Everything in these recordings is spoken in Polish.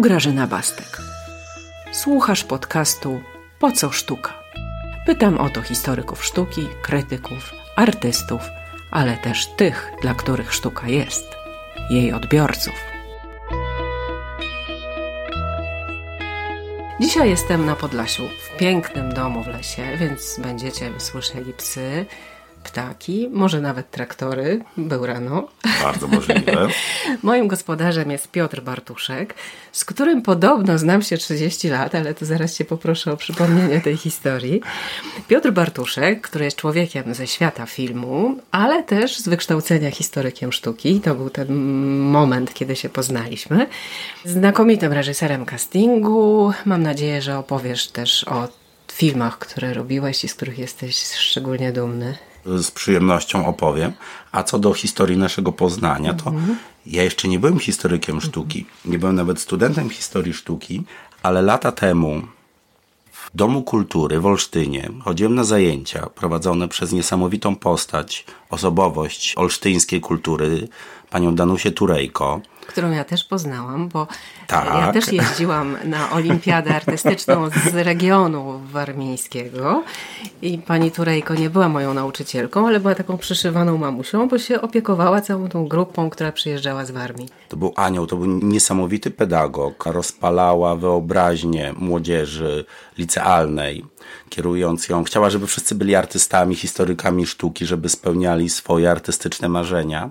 Tu Grażyna Bastek. Słuchasz podcastu Po co sztuka? Pytam o to historyków sztuki, krytyków, artystów, ale też tych, dla których sztuka jest, jej odbiorców. Dzisiaj jestem na Podlasiu, w pięknym domu w lesie, więc będziecie słyszeli psy, ptaki, może nawet traktory. Był rano. Bardzo możliwe. Moim gospodarzem jest Piotr Bartuszek, z którym podobno znam się 30 lat, ale to zaraz Cię poproszę o przypomnienie tej historii. Piotr Bartuszek, który jest człowiekiem ze świata filmu, ale też z wykształcenia historykiem sztuki. To był ten moment, kiedy się poznaliśmy. Znakomitym reżyserem castingu. Mam nadzieję, że opowiesz też o filmach, które robiłeś i z których jesteś szczególnie dumny z przyjemnością opowiem. A co do historii naszego Poznania, to ja jeszcze nie byłem historykiem sztuki. Nie byłem nawet studentem historii sztuki, ale lata temu w Domu Kultury w Olsztynie chodziłem na zajęcia prowadzone przez niesamowitą postać, osobowość olsztyńskiej kultury, panią Danusię Turejko którą ja też poznałam, bo tak. ja też jeździłam na olimpiadę artystyczną z regionu warmińskiego i pani Turejko nie była moją nauczycielką, ale była taką przyszywaną mamusią, bo się opiekowała całą tą grupą, która przyjeżdżała z Warmii. To był anioł, to był niesamowity pedagog, rozpalała wyobraźnię młodzieży licealnej kierując ją. Chciała, żeby wszyscy byli artystami, historykami sztuki, żeby spełniali swoje artystyczne marzenia.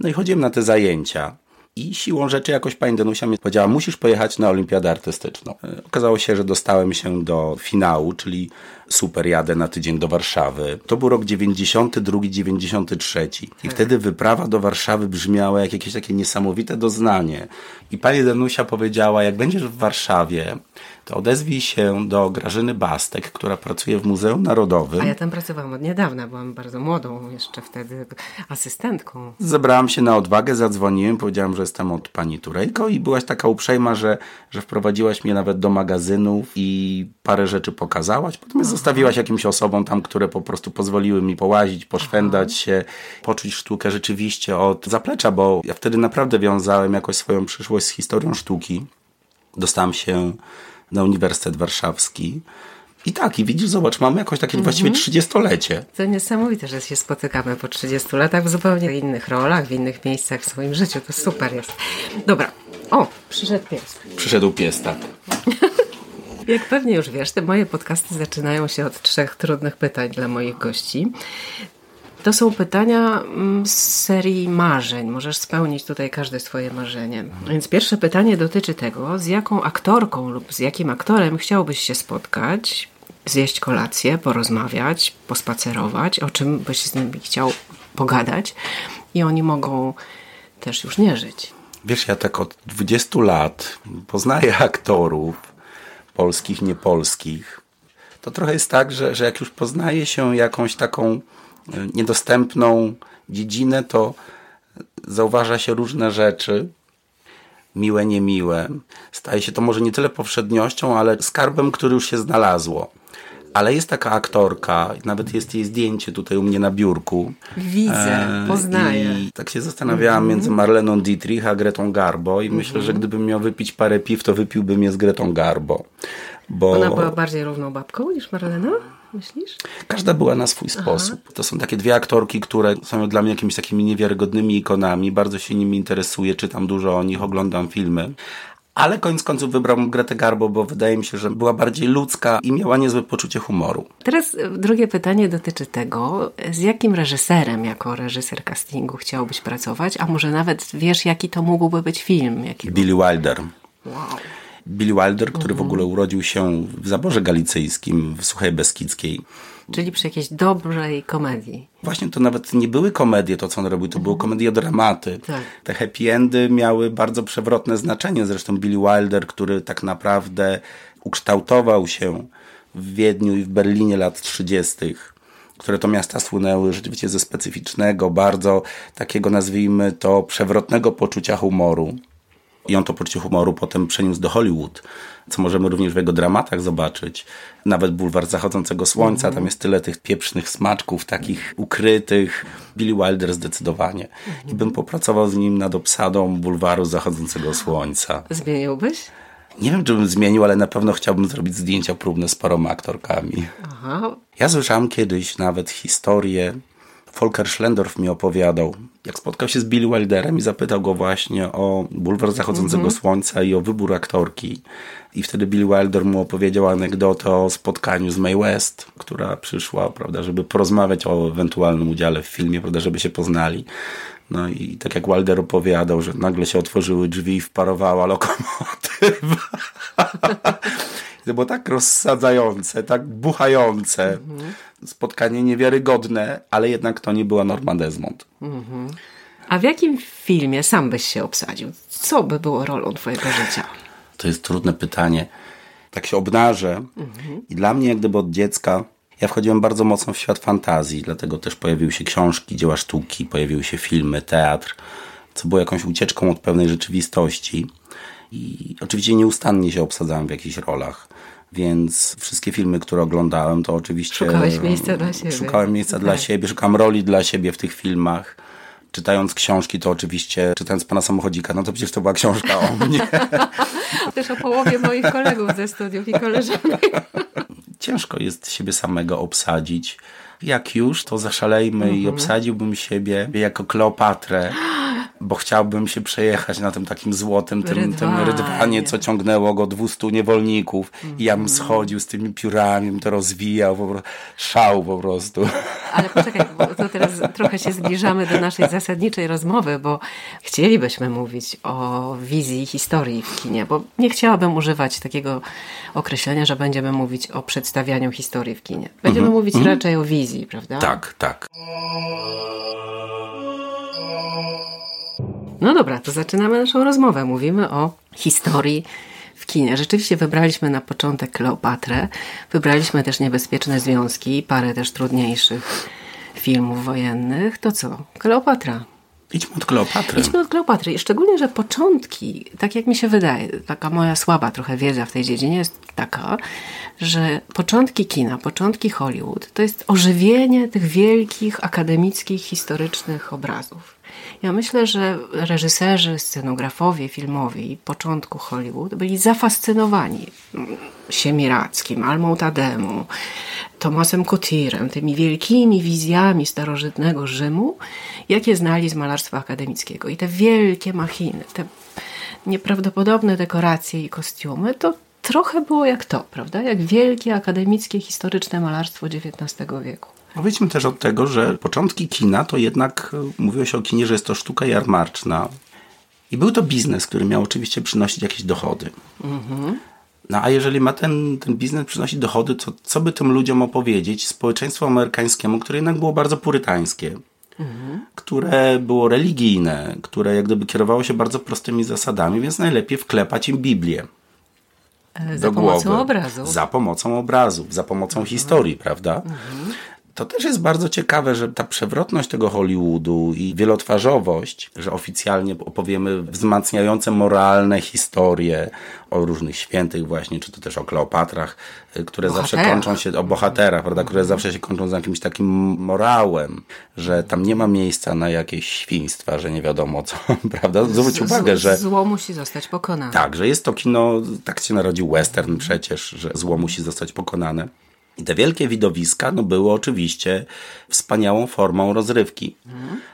No i chodziłem na te zajęcia. I siłą rzeczy jakoś pani Danusia mi powiedziała, musisz pojechać na olimpiadę artystyczną. E, okazało się, że dostałem się do finału, czyli super jadę na tydzień do Warszawy. To był rok 92-93 i tak. wtedy wyprawa do Warszawy brzmiała jak jakieś takie niesamowite doznanie. I pani Danusia powiedziała, jak będziesz w Warszawie, to odezwij się do Grażyny Bastek, która pracuje w Muzeum Narodowym. A ja tam pracowałam od niedawna, byłam bardzo młodą jeszcze wtedy asystentką. Zebrałam się na odwagę, zadzwoniłem, powiedziałam, że jestem od pani Turejko i byłaś taka uprzejma, że, że wprowadziłaś mnie nawet do magazynów i parę rzeczy pokazałaś. Potem Aha. zostawiłaś jakimś osobom tam, które po prostu pozwoliły mi połazić, poszwendać się, poczuć sztukę rzeczywiście od zaplecza, bo ja wtedy naprawdę wiązałem jakoś swoją przyszłość z historią sztuki. Dostałem się na Uniwersytet Warszawski. I tak, i widzisz, zobacz, mamy jakoś takie mhm. właściwie trzydziestolecie. To niesamowite, że się spotykamy po 30 latach w zupełnie innych rolach, w innych miejscach w swoim życiu. To super jest. Dobra. O, przyszedł pies. Przyszedł pies, tak. Jak pewnie już wiesz, te moje podcasty zaczynają się od trzech trudnych pytań dla moich gości. To są pytania mm, z serii marzeń. Możesz spełnić tutaj każde swoje marzenie. Więc pierwsze pytanie dotyczy tego, z jaką aktorką lub z jakim aktorem chciałbyś się spotkać, zjeść kolację, porozmawiać, pospacerować, o czym byś z nimi chciał pogadać i oni mogą też już nie żyć. Wiesz, ja tak od 20 lat poznaję aktorów polskich, niepolskich. To trochę jest tak, że, że jak już poznaje się jakąś taką niedostępną dziedzinę, to zauważa się różne rzeczy, miłe, niemiłe. Staje się to może nie tyle powszedniością, ale skarbem, który już się znalazło. Ale jest taka aktorka, nawet jest jej zdjęcie tutaj u mnie na biurku. Widzę, e, poznaję. I tak się zastanawiałam mm -hmm. między Marleną Dietrich a Gretą Garbo i mm -hmm. myślę, że gdybym miał wypić parę piw, to wypiłbym je z Gretą Garbo. Bo... Ona była bardziej równą babką niż Marlena? Myślisz? Każda była na swój Aha. sposób. To są takie dwie aktorki, które są dla mnie jakimiś takimi niewiarygodnymi ikonami. Bardzo się nimi interesuję, czytam dużo o nich, oglądam filmy. Ale koniec końców wybrałam Gretę Garbo, bo wydaje mi się, że była bardziej ludzka i miała niezłe poczucie humoru. Teraz drugie pytanie dotyczy tego, z jakim reżyserem jako reżyser castingu chciałbyś pracować, a może nawet wiesz, jaki to mógłby być film? Jaki Billy Wilder. Wow. Billy Wilder, który w ogóle urodził się w zaborze galicyjskim, w Suchej Beskidzkiej. Czyli przy jakiejś dobrej komedii. Właśnie to nawet nie były komedie, to co on robił, to były mhm. komedie dramaty. Tak. Te happy endy miały bardzo przewrotne znaczenie. Zresztą Billy Wilder, który tak naprawdę ukształtował się w Wiedniu i w Berlinie lat 30., które to miasta słynęły rzeczywiście ze specyficznego, bardzo takiego nazwijmy to przewrotnego poczucia humoru I on to poczucie humoru potem przeniósł do Hollywood, co możemy również w jego dramatach zobaczyć. Nawet Bulwar Zachodzącego Słońca, tam jest tyle tych pieprznych smaczków, takich ukrytych. Billy Wilder zdecydowanie. I bym popracował z nim nad obsadą Bulwaru Zachodzącego Słońca. Zmieniłbyś? Nie wiem, czy bym zmienił, ale na pewno chciałbym zrobić zdjęcia próbne z paroma aktorkami. Aha. Ja słyszałem kiedyś nawet historię, Volker Schlendorf mi opowiadał, jak spotkał się z Billy Wilderem i zapytał go właśnie o Bulwar Zachodzącego Mhm. Słońca i o wybór aktorki. I wtedy Billy Wilder mu opowiedział anegdotę o spotkaniu z Mae West, która przyszła, prawda, żeby porozmawiać o ewentualnym udziale w filmie, prawda, żeby się poznali. No i tak jak Wilder opowiadał, że nagle się otworzyły drzwi i wparowała lokomotywa. To było tak rozsadzające, tak buchające. Spotkanie niewiarygodne, ale jednak to nie była Norma Desmond. A w jakim filmie sam byś się obsadził? Co by było rolą twojego życia? To jest trudne pytanie. Tak się obnażę. I dla mnie, jak gdyby od dziecka, ja wchodziłem bardzo mocno w świat fantazji, dlatego też pojawiły się książki, dzieła sztuki, pojawiły się filmy, teatr, co było jakąś ucieczką od pewnej rzeczywistości. I oczywiście nieustannie się obsadzałem w jakichś rolach. Więc wszystkie filmy, które oglądałem, to oczywiście. Szukałeś miejsca dla siebie. Szukałem miejsca dla Tak. siebie, szukałem roli dla siebie w tych filmach. Czytając książki, to oczywiście, czytając pana samochodzika, no to przecież to była książka o mnie. Też o połowie moich kolegów ze studiów i koleżanek. Ciężko jest siebie samego obsadzić. Jak już, to zaszalejmy i obsadziłbym siebie jako Kleopatrę, bo chciałbym się przejechać na tym takim złotym, tym rydwanie, tym Rydwanie. co ciągnęło go 200 niewolników. I ja bym schodził z tymi piórami, bym to rozwijał, po prostu, szał po prostu. Ale poczekaj, bo to teraz trochę się zbliżamy do naszej zasadniczej rozmowy, bo chcielibyśmy mówić o wizji historii w kinie, bo nie chciałabym używać takiego określenia, że będziemy mówić o przedstawianiu historii w kinie. Będziemy mówić raczej o wizji, prawda? Tak, tak. No dobra, to zaczynamy naszą rozmowę. Mówimy o historii w kinie. Rzeczywiście wybraliśmy na początek Kleopatrę, wybraliśmy też Niebezpieczne Związki, parę też trudniejszych filmów wojennych. To co? Kleopatra. Idźmy od Kleopatry. Idźmy od Kleopatry. I szczególnie, że początki, tak jak mi się wydaje, taka moja słaba trochę wiedza w tej dziedzinie jest taka, że początki kina, początki Hollywood to jest ożywienie tych wielkich, akademickich, historycznych obrazów. Ja myślę, że reżyserzy, scenografowie filmowi początku Hollywood byli zafascynowani Siemirackim, Almą Tademu, Tomasem Cotirem, tymi wielkimi wizjami starożytnego Rzymu, jakie znali z malarstwa akademickiego. I te wielkie machiny, te nieprawdopodobne dekoracje i kostiumy, to trochę było jak to, prawda? Jak wielkie akademickie, historyczne malarstwo XIX wieku. Powiedzmy też od tego, że początki kina to jednak, e, mówiło się o kinie, że jest to sztuka jarmarczna. I był to biznes, który miał oczywiście przynosić jakieś dochody. No a jeżeli ma ten, ten biznes przynosić dochody, to co by tym ludziom opowiedzieć społeczeństwu amerykańskiemu, które jednak było bardzo purytańskie, które było religijne, które jak gdyby kierowało się bardzo prostymi zasadami, więc najlepiej wklepać im Biblię E, Za pomocą głowy. obrazu. Za pomocą obrazów, za pomocą historii, prawda? To też jest bardzo ciekawe, że ta przewrotność tego Hollywoodu i wielotwarzowość, że oficjalnie opowiemy wzmacniające moralne historie o różnych świętych właśnie, czy to też o Kleopatrach, y, które zawsze kończą się, o bohaterach, prawda, które zawsze się kończą z jakimś takim morałem, że tam nie ma miejsca na jakieś świństwa, że nie wiadomo co, prawda? Zwróć uwagę, że... Zło musi zostać pokonane. Tak, że jest to kino, tak się narodził western przecież, że zło musi zostać pokonane. I te wielkie widowiska no, były oczywiście wspaniałą formą rozrywki.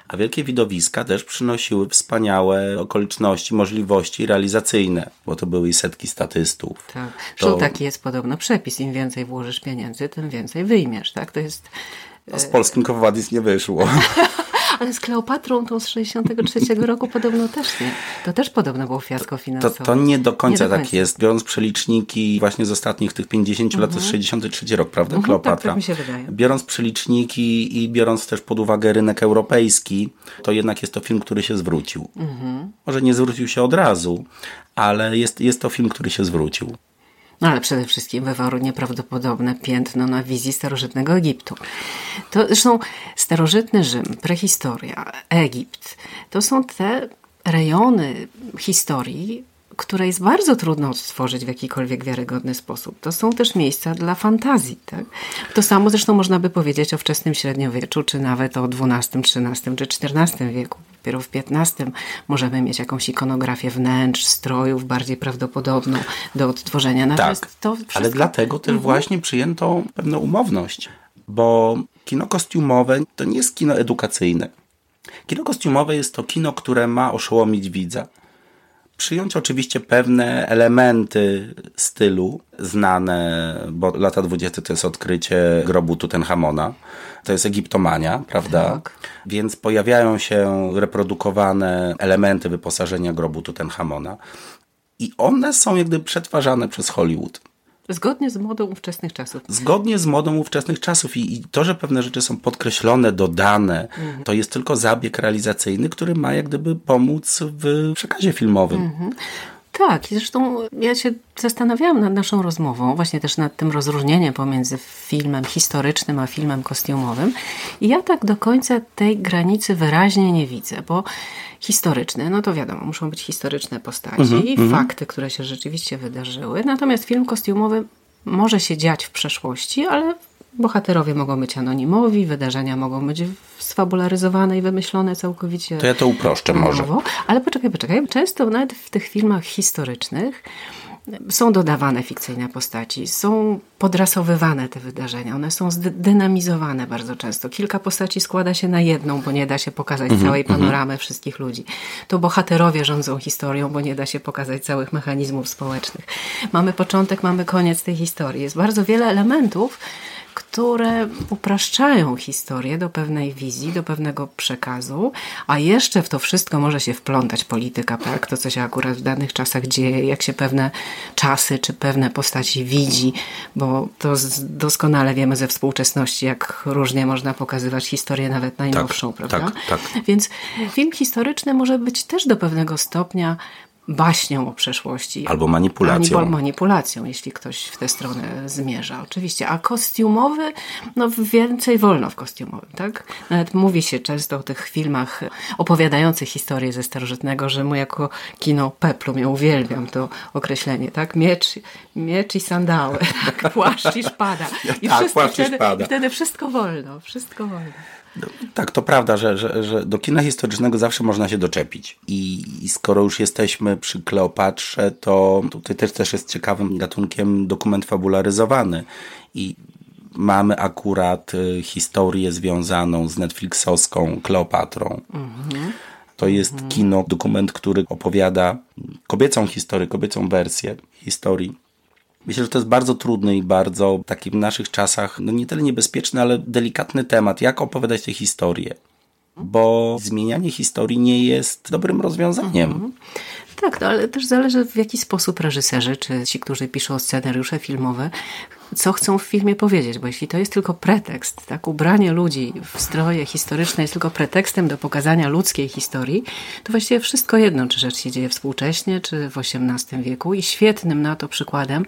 A wielkie widowiska też przynosiły wspaniałe okoliczności, możliwości realizacyjne, bo to były i setki statystów. Tak. To- Zresztą taki jest podobno przepis. Im więcej włożysz pieniędzy, tym więcej wyjmiesz, tak? To jest... No, z polskim Kowadis nie wyszło. Ale z Kleopatrą tą z 63 roku podobno też nie. To też podobno było fiasko To, finansowe. to nie do końca Nie tak jest. Biorąc przeliczniki właśnie z ostatnich tych 50 lat, to jest 63 rok, prawda, Mhm, Kleopatra? tak, tak mi się wydaje. Biorąc przeliczniki i biorąc też pod uwagę rynek europejski, to jednak jest to film, który się zwrócił. Mhm. Może nie zwrócił się od razu, ale jest, jest to film, który się zwrócił. No ale przede wszystkim wywarł nieprawdopodobne piętno na wizji starożytnego Egiptu. To zresztą starożytny Rzym, prehistoria, Egipt, to są te rejony historii, które jest bardzo trudno odtworzyć w jakikolwiek wiarygodny sposób. To są też miejsca dla fantazji. Tak? To samo zresztą można by powiedzieć o wczesnym średniowieczu, czy nawet o XII, XIII czy XIV wieku. Dopiero w XV możemy mieć jakąś ikonografię wnętrz, strojów bardziej prawdopodobną do odtworzenia. Natomiast tak, to wszystko... ale dlatego też mhm. właśnie przyjęto pewną umowność, bo kino kostiumowe to nie jest kino edukacyjne. Kino kostiumowe jest to kino, które ma oszołomić widza przyjąć oczywiście pewne elementy stylu znane, bo lata 20 to jest odkrycie grobu Tutenchamona. To jest egiptomania, prawda? Tak. Więc pojawiają się reprodukowane elementy wyposażenia grobu Tutenchamona. I one są jak gdyby przetwarzane przez Hollywood. Zgodnie z modą ówczesnych czasów. Zgodnie z modą ówczesnych czasów I, i to, że pewne rzeczy są podkreślone, dodane, mhm. to jest tylko zabieg realizacyjny, który ma jak gdyby pomóc w przekazie filmowym. Mhm. Tak, i zresztą ja się zastanawiałam nad naszą rozmową, właśnie też nad tym rozróżnieniem pomiędzy filmem historycznym a filmem kostiumowym. I ja tak do końca tej granicy wyraźnie nie widzę, bo historyczny, no to wiadomo, muszą być historyczne postaci mm -hmm, i mm -hmm. fakty, które się rzeczywiście wydarzyły. Natomiast film kostiumowy może się dziać w przeszłości, ale bohaterowie mogą być anonimowi, wydarzenia mogą być sfabularyzowane i wymyślone całkowicie. To ja to uproszczę może. Ale poczekaj, poczekaj. Często nawet w tych filmach historycznych są dodawane fikcyjne postaci, są podrasowywane te wydarzenia, one są zdynamizowane bardzo często. Kilka postaci składa się na jedną, bo nie da się pokazać mm -hmm, całej panoramy mm -hmm. wszystkich ludzi. To bohaterowie rządzą historią, bo nie da się pokazać całych mechanizmów społecznych. Mamy początek, mamy koniec tej historii. Jest bardzo wiele elementów, które upraszczają historię do pewnej wizji, do pewnego przekazu, a jeszcze w to wszystko może się wplątać polityka, tak? To, co się akurat w danych czasach dzieje, jak się pewne czasy czy pewne postaci widzi, bo to doskonale wiemy ze współczesności, jak różnie można pokazywać historię, nawet najnowszą, tak, prawda? Tak, tak. Więc film historyczny może być też do pewnego stopnia baśnią o przeszłości. Albo manipulacją. Albo manipulacją, jeśli ktoś w tę stronę zmierza, oczywiście. A kostiumowy, no więcej wolno w kostiumowym, tak? Nawet mówi się często o tych filmach opowiadających historię ze starożytnego, że mu jako kino peplum, ja uwielbiam to określenie, tak? Miecz, miecz i sandały, tak? płaszcz i szpada. I, tak, wszystko, płaszcz wtedy, i szpada. I wtedy wszystko wolno, wszystko wolno. Tak, to prawda, że, że, że do kina historycznego zawsze można się doczepić. I, I, skoro już jesteśmy przy Kleopatrze, to tutaj też, też jest ciekawym gatunkiem dokument fabularyzowany. I mamy akurat y, historię związaną z Netflixowską Kleopatrą. Mhm. To jest mhm. kino, dokument, który opowiada kobiecą historię, kobiecą wersję historii Myślę, że to jest bardzo trudny i bardzo taki w naszych czasach, no nie tyle niebezpieczny, ale delikatny temat. Jak opowiadać tę historię? Bo zmienianie historii nie jest dobrym rozwiązaniem. Mhm. Tak, no, ale też zależy w jaki sposób reżyserzy, czy ci, którzy piszą scenariusze filmowe, co chcą w filmie powiedzieć, bo jeśli to jest tylko pretekst, tak, ubranie ludzi w stroje historyczne jest tylko pretekstem do pokazania ludzkiej historii, to właściwie wszystko jedno, czy rzecz się dzieje współcześnie, czy w XVIII wieku i świetnym na to przykładem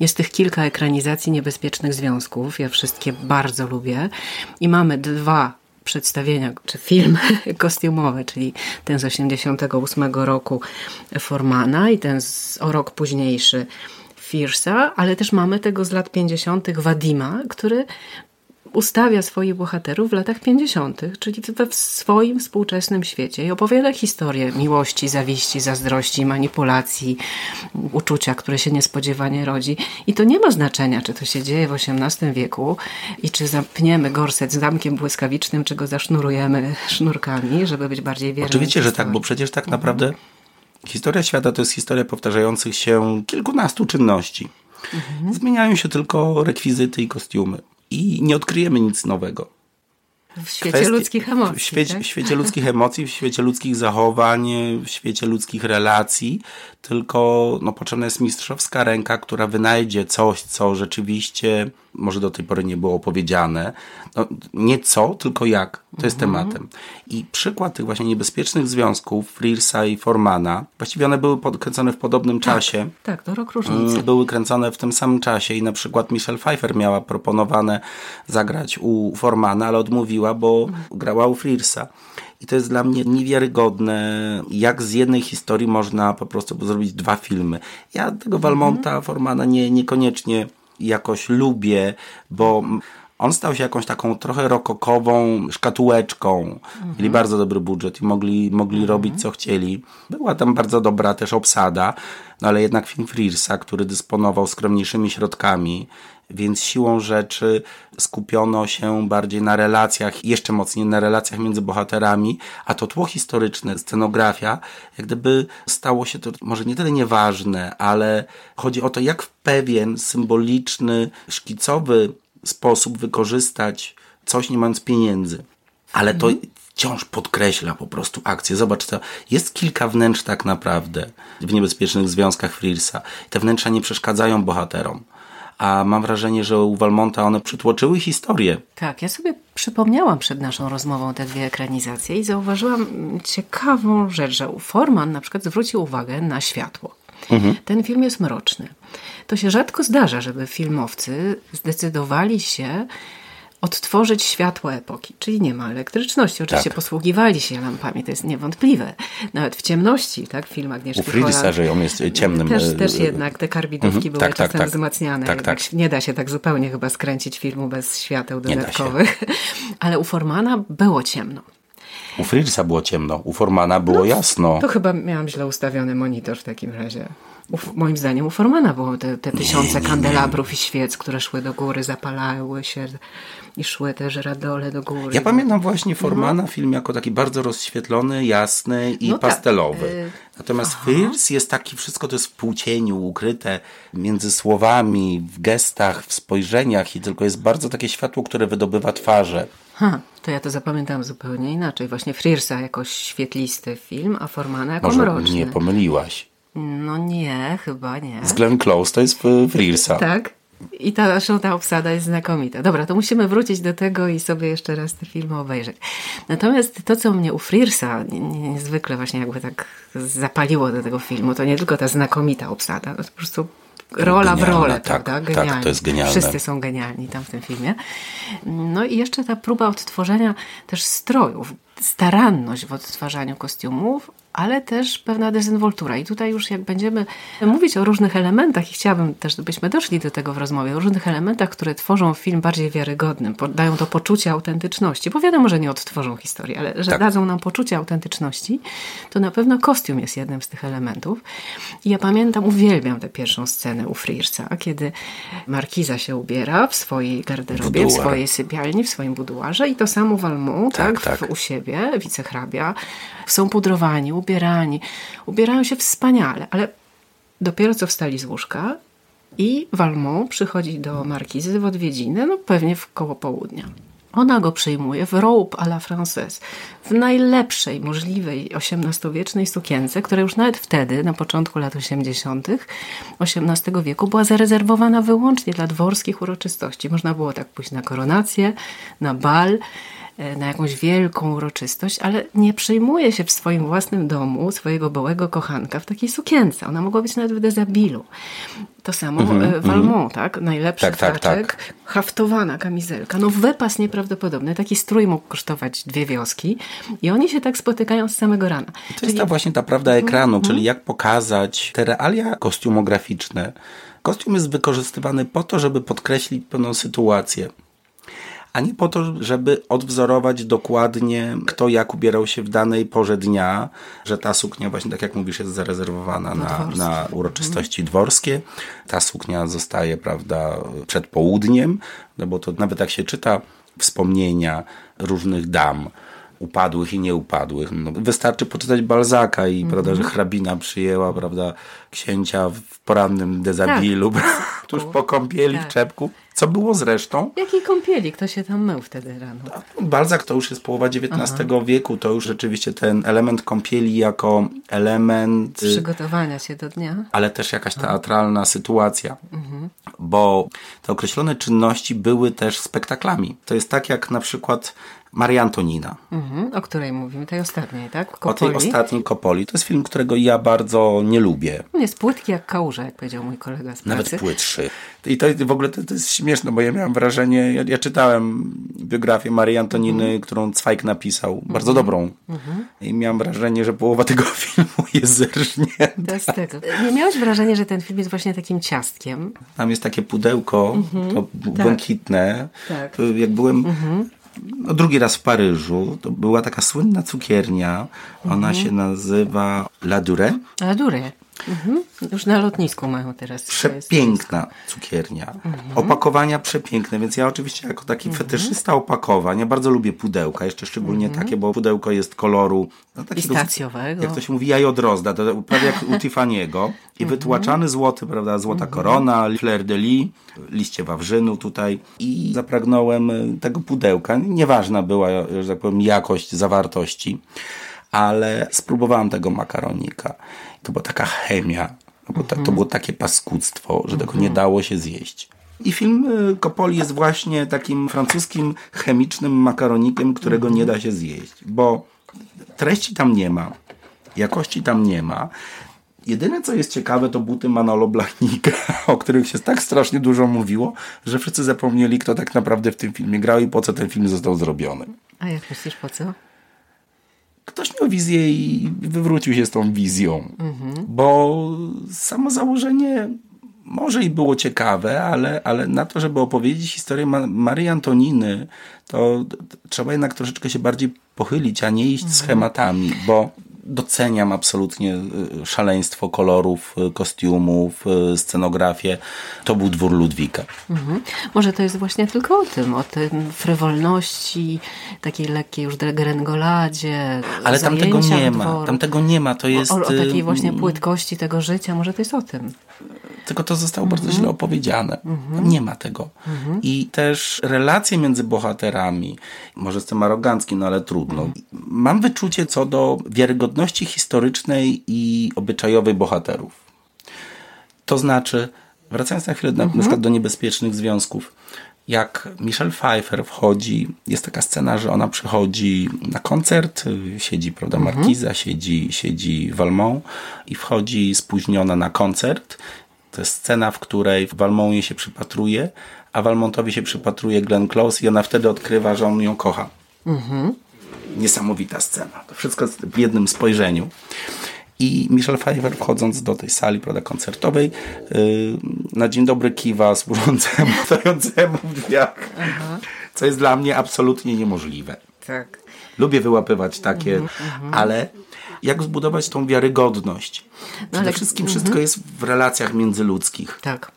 jest tych kilka ekranizacji niebezpiecznych związków. Ja wszystkie bardzo lubię i mamy dwa przedstawienia, czy film kostiumowy, czyli ten z 88 roku Formana i ten z, o rok późniejszy Firsa, ale też mamy tego z lat 50. Wadima, który ustawia swoich bohaterów w latach 50., czyli w swoim współczesnym świecie i opowiada historię miłości, zawiści, zazdrości, manipulacji, uczucia, które się niespodziewanie rodzi. I to nie ma znaczenia, czy to się dzieje w XVIII wieku i czy zamkniemy gorset z zamkiem błyskawicznym, czy go zasznurujemy sznurkami, żeby być bardziej wiernym. Oczywiście, że tak, bo przecież tak naprawdę historia świata to jest historia powtarzających się kilkunastu czynności. Mhm. Zmieniają się tylko rekwizyty i kostiumy i nie odkryjemy nic nowego. W świecie ludzkich emocji. W świecie, tak? w świecie ludzkich emocji, w świecie ludzkich zachowań, w świecie ludzkich relacji, tylko no, potrzebna jest mistrzowska ręka, która wynajdzie coś, co rzeczywiście może do tej pory nie było opowiedziane. No, nie co, tylko jak. To jest mhm. tematem. I przykład tych właśnie niebezpiecznych związków Frearsa i Formana, właściwie one były podkręcone w podobnym tak, czasie. Tak, to rok różnicy. Mm, były kręcone w tym samym czasie i na przykład Michelle Pfeiffer miała proponowane zagrać u Formana, ale odmówiła, bo mhm. grała u Frearsa. I to jest dla mnie niewiarygodne, jak z jednej historii można po prostu zrobić dwa filmy. Ja tego Valmonta, mhm. Formana nie, niekoniecznie jakoś lubię, bo on stał się jakąś taką trochę rokokową szkatułeczką. Mhm. Mieli bardzo dobry budżet i mogli, mogli mhm. robić co chcieli. Była tam bardzo dobra też obsada, no ale jednak film Frearsa, który dysponował skromniejszymi środkami, więc siłą rzeczy skupiono się bardziej na relacjach, jeszcze mocniej na relacjach między bohaterami, a to tło historyczne, scenografia, jak gdyby stało się to może nie tyle nieważne, ale chodzi o to, jak w pewien symboliczny, szkicowy sposób wykorzystać coś nie mając pieniędzy. Ale to mhm. wciąż podkreśla po prostu akcję. Zobacz, to jest kilka wnętrz tak naprawdę w niebezpiecznych związkach Frearsa. Te wnętrza nie przeszkadzają bohaterom. A mam wrażenie, że u Valmonta one przytłoczyły historię. Tak, ja sobie przypomniałam przed naszą rozmową te dwie ekranizacje i zauważyłam ciekawą rzecz, że Forman na przykład zwrócił uwagę na światło. Mhm. Ten film jest mroczny. To się rzadko zdarza, żeby filmowcy zdecydowali się odtworzyć światło epoki, czyli nie ma elektryczności. Oczywiście tak. posługiwali się lampami, to jest niewątpliwe. Nawet w ciemności, tak, film Agnieszki U że on jest ciemnym. Też, e, też jednak te karbidówki mhm. były tak, tak czasem tak, wzmacniane. Tak, tak. Nie da się tak zupełnie chyba skręcić filmu bez świateł dodatkowych. Ale u Formana było ciemno. U Friedricha było ciemno, u Formana było no, jasno. To chyba miałam źle ustawiony monitor w takim razie moim zdaniem u Formana było te, te tysiące kandelabrów i świec, które szły do góry, zapalały się i szły też radole do góry. Ja pamiętam właśnie Formana, no. film jako taki bardzo rozświetlony, jasny i no tak, pastelowy. Tak. Natomiast Fierce jest taki, wszystko to jest w półcieniu, ukryte między słowami, w gestach, w spojrzeniach i tylko jest bardzo takie światło, które wydobywa twarze. Ha, to ja to zapamiętałam zupełnie inaczej. Właśnie Frearsa jako świetlisty film, a Formana jako Może mroczny. nie pomyliłaś. No nie, chyba nie. Z Glenn Close to jest Frearsa. Tak. I ta, zresztą ta obsada jest znakomita. Dobra, to musimy wrócić do tego i sobie jeszcze raz te filmy obejrzeć. Natomiast to, co mnie u Frearsa niezwykle właśnie jakby tak zapaliło do tego filmu, to nie tylko ta znakomita obsada, to po prostu rola w rolę, tak, prawda? Genialnie. Tak, to jest genialne. Wszyscy są genialni tam w tym filmie. No i jeszcze ta próba odtworzenia też strojów, staranność w odtwarzaniu kostiumów, ale też pewna dezynwoltura. I tutaj już jak będziemy mówić o różnych elementach, i chciałabym też, żebyśmy doszli do tego w rozmowie, o różnych elementach, które tworzą film bardziej wiarygodnym, dają to poczucie autentyczności, bo wiadomo, że nie odtworzą historii, ale że tak. dadzą nam poczucie autentyczności, to na pewno kostium jest jednym z tych elementów. I ja pamiętam, uwielbiam tę pierwszą scenę u Frearsa, kiedy Markiza się ubiera w swojej garderobie, Buduar. w swojej sypialni, w swoim buduarze i to samo Valmont, tak, tak, tak. u siebie, wicehrabia, są pudrowani, ubierani. Ubierają się wspaniale, ale dopiero co wstali z łóżka i Valmont przychodzi do markizy w odwiedziny, no pewnie w koło południa. Ona go przyjmuje w robe à la française, w najlepszej możliwej XVIII-wiecznej sukience, która już nawet wtedy, na początku lat 80. XVIII wieku, była zarezerwowana wyłącznie dla dworskich uroczystości. Można było tak pójść na koronację, na bal, na jakąś wielką uroczystość, ale nie przejmuje się w swoim własnym domu swojego byłego kochanka w takiej sukience. Ona mogła być nawet w dezabilu. To samo mm Valmont, tak? Najlepszy tak, tak, tak, haftowana kamizelka. No wypas nieprawdopodobny. Taki strój mógł kosztować dwie wioski i oni się tak spotykają z samego rana. I to czyli... jest ta właśnie ta prawda ekranu, mm -hmm. czyli jak pokazać te realia kostiumograficzne. Kostium jest wykorzystywany po to, żeby podkreślić pewną sytuację a nie po to, żeby odwzorować dokładnie, kto jak ubierał się w danej porze dnia, że ta suknia właśnie, tak jak mówisz, jest zarezerwowana na, na uroczystości dworskie. Ta suknia zostaje, prawda, przed południem, no bo to nawet jak się czyta wspomnienia różnych dam, upadłych i nieupadłych. No, wystarczy poczytać Balzaka i mm -hmm. prawda, że hrabina przyjęła prawda, księcia w porannym dezabilu, tak. tuż po kąpieli tak. w czepku. Co było zresztą? Jakiej kąpieli? Kto się tam mył wtedy rano? Balzak to już jest połowa XIX Aha. wieku. To już rzeczywiście ten element kąpieli jako element... Y, Przygotowania się do dnia. Ale też jakaś teatralna sytuacja. Mhm. Bo te określone czynności były też spektaklami. To jest tak jak na przykład Maria Antonina. Mhm, o której mówimy, tej ostatniej, tak? Kopoli. O tej ostatniej Kopoli. To jest film, którego ja bardzo nie lubię. On jest płytki jak kałuża, jak powiedział mój kolega z pracy. Nawet płytszy. I to w ogóle to, to jest śmieszne, bo ja miałem wrażenie, ja, ja czytałem biografię Marii Antoniny, mhm. którą Cwajk napisał, mhm. bardzo dobrą. I miałem wrażenie, że połowa tego filmu jest zerżnięta. To jest tego. Nie miałeś wrażenia, że ten film jest właśnie takim ciastkiem? Tam jest takie pudełko, to tak. błękitne. Tak. Jak byłem no, drugi raz w Paryżu. To była taka słynna cukiernia. Ona mhm. się nazywa La Dure. La Dure. Mhm. Już na lotnisku mają teraz. Przepiękna cukiernia. Mhm. Opakowania przepiękne, więc ja oczywiście jako taki mhm. fetyszysta opakowań, ja bardzo lubię pudełka, jeszcze szczególnie mhm. takie, bo pudełko jest koloru no, pistacjowego. Jak to się mówi, jajodrozda, to prawie jak u Tiffany'ego. I mhm. wytłaczany złoty, prawda, złota mhm. korona, fleur de lis, liście wawrzynu tutaj. I zapragnąłem tego pudełka. Nieważna była, że tak powiem, jakość zawartości ale spróbowałam tego makaronika. To była taka chemia, bo to, to było takie paskudztwo, że tego nie dało się zjeść. I film Kopoli y, jest właśnie takim francuskim chemicznym makaronikiem, którego nie da się zjeść, bo treści tam nie ma, jakości tam nie ma. Jedyne, co jest ciekawe, to buty Manolo Blachnika, o których się tak strasznie dużo mówiło, że wszyscy zapomnieli, kto tak naprawdę w tym filmie grał i po co ten film został zrobiony. A jak myślisz, po co? Ktoś miał wizję i wywrócił się z tą wizją. Mhm. Bo samo założenie może i było ciekawe, ale, ale na to, żeby opowiedzieć historię Marii Antoniny, to trzeba jednak troszeczkę się bardziej pochylić, a nie iść mhm. schematami, bo doceniam absolutnie y, szaleństwo kolorów, y, kostiumów, y, scenografię. To był dwór Ludwika. Mhm. Może to jest właśnie tylko o tym, o tym frywolności, takiej lekkiej już degrengoladzie. Ale tam tego nie ma. Tam tego nie ma. To jest... O, o takiej właśnie płytkości tego życia. Może to jest o tym. Tylko to zostało mhm. bardzo źle opowiedziane. Mhm. Nie ma tego. Mhm. I też relacje między bohaterami, może jestem arogancki, no ale trudno. Mhm. Mam wyczucie co do wiarygodności historycznej i obyczajowej bohaterów. To znaczy, wracając na chwilę na, na przykład do niebezpiecznych związków, jak Michelle Pfeiffer wchodzi, jest taka scena, że ona przychodzi na koncert, siedzi, prawda, Markiza, siedzi, siedzi Valmont i wchodzi spóźniona na koncert to jest scena, w której Valmont się przypatruje, a Valmontowi się przypatruje Glenn Close i ona wtedy odkrywa, że on ją kocha. Mhm. Niesamowita scena. To wszystko w jednym spojrzeniu. I Michelle Pfeiffer wchodząc do tej sali prawda, koncertowej yy, na dzień dobry kiwa służącemu, stojącemu w drzwiach. Aha. Co jest dla mnie absolutnie niemożliwe. Tak. Lubię wyłapywać takie, mm -hmm. ale jak zbudować tą wiarygodność. No, Przede wszystkim mhm. wszystko jest w relacjach międzyludzkich. Tak.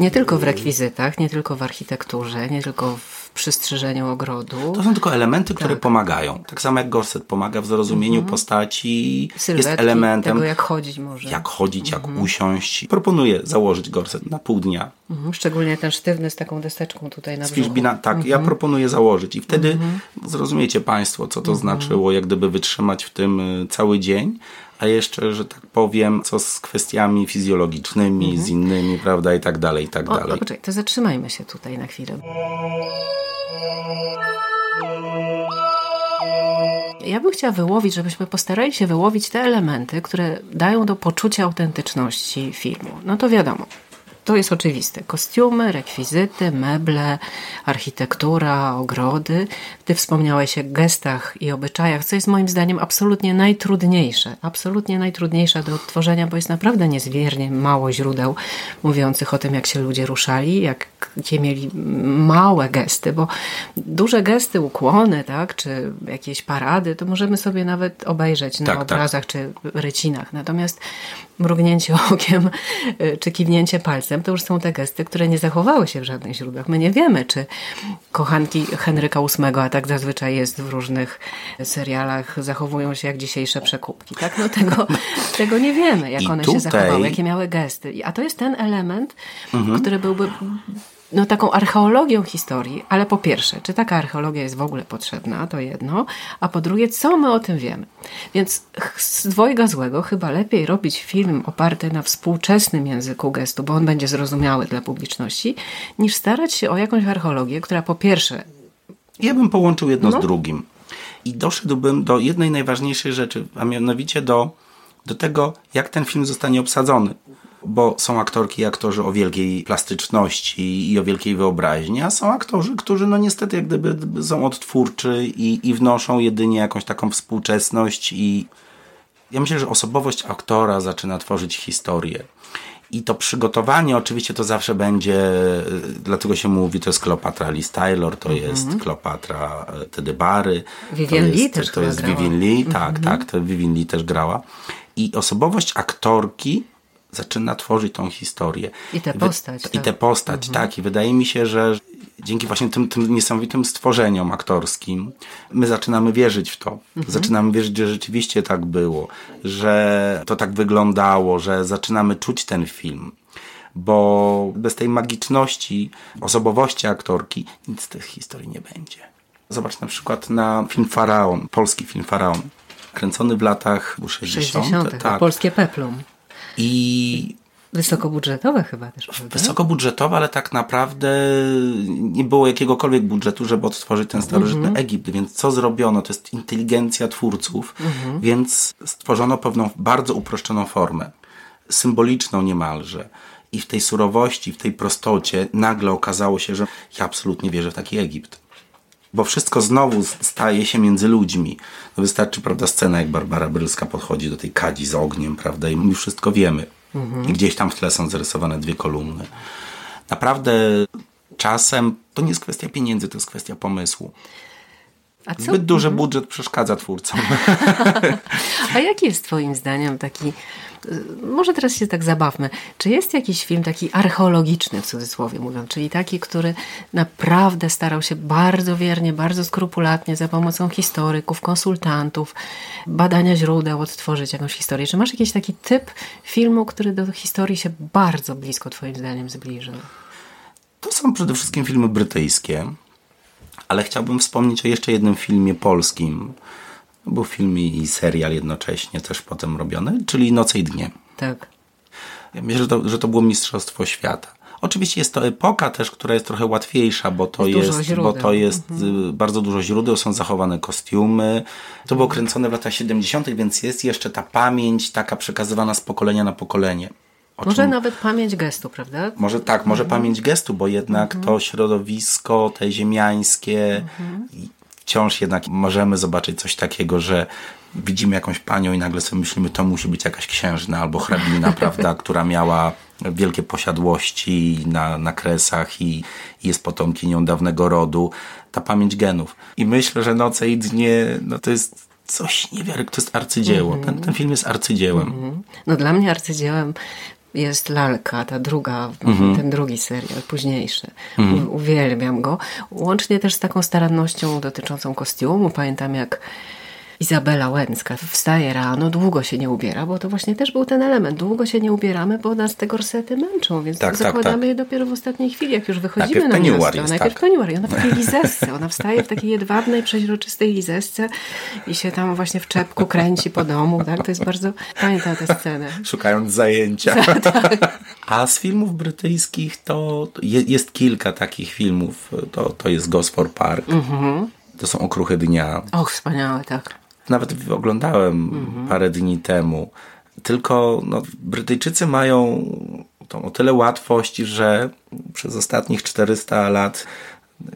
Nie tylko w rekwizytach, nie tylko w architekturze, nie tylko w przystrzyżeniu ogrodu. To są tylko elementy, które tak. pomagają. Tak samo jak gorset pomaga w zrozumieniu mhm. postaci, Sylwetki, jest elementem. Tego, jak chodzić może. Jak chodzić, jak mhm. usiąść. Proponuję założyć gorset na pół dnia. Mhm. Szczególnie ten sztywny z taką deseczką tutaj na brzuchu. tak, ja proponuję założyć i wtedy zrozumiecie Państwo, co to znaczyło, jak gdyby wytrzymać w tym y, cały dzień a jeszcze, że tak powiem, co z kwestiami fizjologicznymi, mhm. z innymi, prawda, i tak dalej, i tak o, dalej. Poczekaj, to zatrzymajmy się tutaj na chwilę. Ja bym chciała wyłowić, żebyśmy postarali się wyłowić te elementy, które dają do poczucia autentyczności filmu. No to wiadomo, to jest oczywiste. Kostiumy, rekwizyty, meble, architektura, ogrody. Ty wspomniałeś o gestach i obyczajach, co jest moim zdaniem absolutnie najtrudniejsze. Absolutnie najtrudniejsze do odtworzenia, bo jest naprawdę niezwiernie mało źródeł mówiących o tym, jak się ludzie ruszali, jakie mieli małe gesty, bo duże gesty, ukłony, tak, czy jakieś parady, to możemy sobie nawet obejrzeć na tak, tak. obrazach tak. czy rycinach. Natomiast mrugnięcie okiem czy kiwnięcie palcem to już są te gesty, które nie zachowały się w żadnych źródłach. My nie wiemy, czy kochanki Henryka VIII, a tak zazwyczaj jest w różnych serialach, zachowują się jak dzisiejsze przekupki. Tak? No tego, tego nie wiemy, jak I one tutaj... się zachowały, jakie miały gesty. A to jest ten element, mhm. który byłby no, taką archeologią historii, ale po pierwsze, czy taka archeologia jest w ogóle potrzebna, to jedno, a po drugie, co my o tym wiemy. Więc z dwojga złego chyba lepiej robić film oparty na współczesnym języku gestu, bo on będzie zrozumiały dla publiczności, niż starać się o jakąś archeologię, która po pierwsze Ja bym połączył jedno no. z drugim. I doszedłbym do jednej najważniejszej rzeczy, a mianowicie do, do tego, jak ten film zostanie obsadzony. Bo są aktorki i aktorzy o wielkiej plastyczności i o wielkiej wyobraźni, a są aktorzy, którzy no niestety jak gdyby są odtwórczy i, i wnoszą jedynie jakąś taką współczesność i ja myślę, że osobowość aktora zaczyna tworzyć historię. I to przygotowanie oczywiście to zawsze będzie, dlatego się mówi, to jest Kleopatra Liz Taylor, to -hmm. jest Kleopatra e, Tedy Bary. Vivian Lee też To jest Vivian Lee, tak, -hmm. tak, to Vivian Lee też grała. I osobowość aktorki zaczyna tworzyć tą historię. I tę postać. I tę postać, mhm. tak. I wydaje mi się, że dzięki właśnie tym, tym niesamowitym stworzeniom aktorskim my zaczynamy wierzyć w to. Mhm. Zaczynamy wierzyć, że rzeczywiście tak było, że to tak wyglądało, że zaczynamy czuć ten film. Bo bez tej magiczności, osobowości aktorki nic z tych historii nie będzie. Zobacz na przykład na film Faraon, polski film Faraon kręcony w latach 60. 60 tak. Polskie peplum. I Wysokobudżetowe chyba też, prawda? Wysokobudżetowe, ale tak naprawdę nie było jakiegokolwiek budżetu, żeby odtworzyć ten starożytny mm -hmm. Egipt. Więc co zrobiono? To jest inteligencja twórców, mm -hmm. więc stworzono pewną bardzo uproszczoną formę. Symboliczną niemalże. I w tej surowości, w tej prostocie nagle okazało się, że ja absolutnie wierzę w taki Egipt bo wszystko znowu staje się między ludźmi. No wystarczy, prawda, scena, jak Barbara Brylska podchodzi do tej kadzi z ogniem, prawda, i my wszystko wiemy. Mhm. I gdzieś tam w tle są zarysowane dwie kolumny. Naprawdę czasem to nie jest kwestia pieniędzy, to jest kwestia pomysłu. Zbyt duży mhm. budżet przeszkadza twórcom. A jaki jest twoim zdaniem taki może teraz się tak zabawmy. Czy jest jakiś film taki archeologiczny, w cudzysłowie mówiąc, czyli taki, który naprawdę starał się bardzo wiernie, bardzo skrupulatnie za pomocą historyków, konsultantów, badania źródeł odtworzyć jakąś historię? Czy masz jakiś taki typ filmu, który do historii się bardzo blisko twoim zdaniem zbliżył? To są przede wszystkim filmy brytyjskie, ale chciałbym wspomnieć o jeszcze jednym filmie polskim, był film i serial jednocześnie też potem robiony, czyli Noce i Dnie. Tak. Ja myślę, że to, że to było Mistrzostwo Świata. Oczywiście jest to epoka też, która jest trochę łatwiejsza, bo to jest, jest bo to jest mhm. Y, bardzo dużo źródeł, są zachowane kostiumy. To było kręcone w latach 70., więc jest jeszcze ta pamięć taka przekazywana z pokolenia na pokolenie. Może czym... nawet pamięć gestu, prawda? Może tak, może mhm. pamięć gestu, bo jednak mhm. to środowisko, te ziemiańskie, mhm wciąż jednak możemy zobaczyć coś takiego, że widzimy jakąś panią i nagle sobie myślimy, to musi być jakaś księżna albo hrabina, prawda, która miała wielkie posiadłości na, na kresach i, i jest potomkinią dawnego rodu. Ta pamięć genów. I myślę, że Noce i Dnie, no to jest coś niewiarygodnego, to jest arcydzieło. Mm -hmm. ten, ten film jest arcydziełem. Mm -hmm. No dla mnie arcydziełem jest Lalka, ta druga, mhm. ten drugi serial, późniejszy. Mhm. Uwielbiam go. Łącznie też z taką starannością dotyczącą kostiumu. Pamiętam jak Izabela Łęcka wstaje rano, długo się nie ubiera, bo to właśnie też był ten element. Długo się nie ubieramy, bo nas te gorsety męczą, więc tak, tak zakładamy tak, je dopiero w ostatniej chwili, jak już wychodzimy Najpierw na miasto. Jest, Najpierw tak. peniuar. I ona w takiej lizesce. Ona wstaje w takiej jedwabnej, przeźroczystej lizesce i się tam właśnie w czepku kręci po domu. Tak? To jest bardzo... Pamiętam tę scenę. Szukając zajęcia. tak. A z filmów brytyjskich to jest kilka takich filmów. To, to jest Gosford Park. Mhm. To są okruchy dnia. Och, wspaniałe, tak nawet oglądałem mhm. parę dni temu. Tylko no, Brytyjczycy mają tą o tyle łatwość, że przez ostatnich 400 lat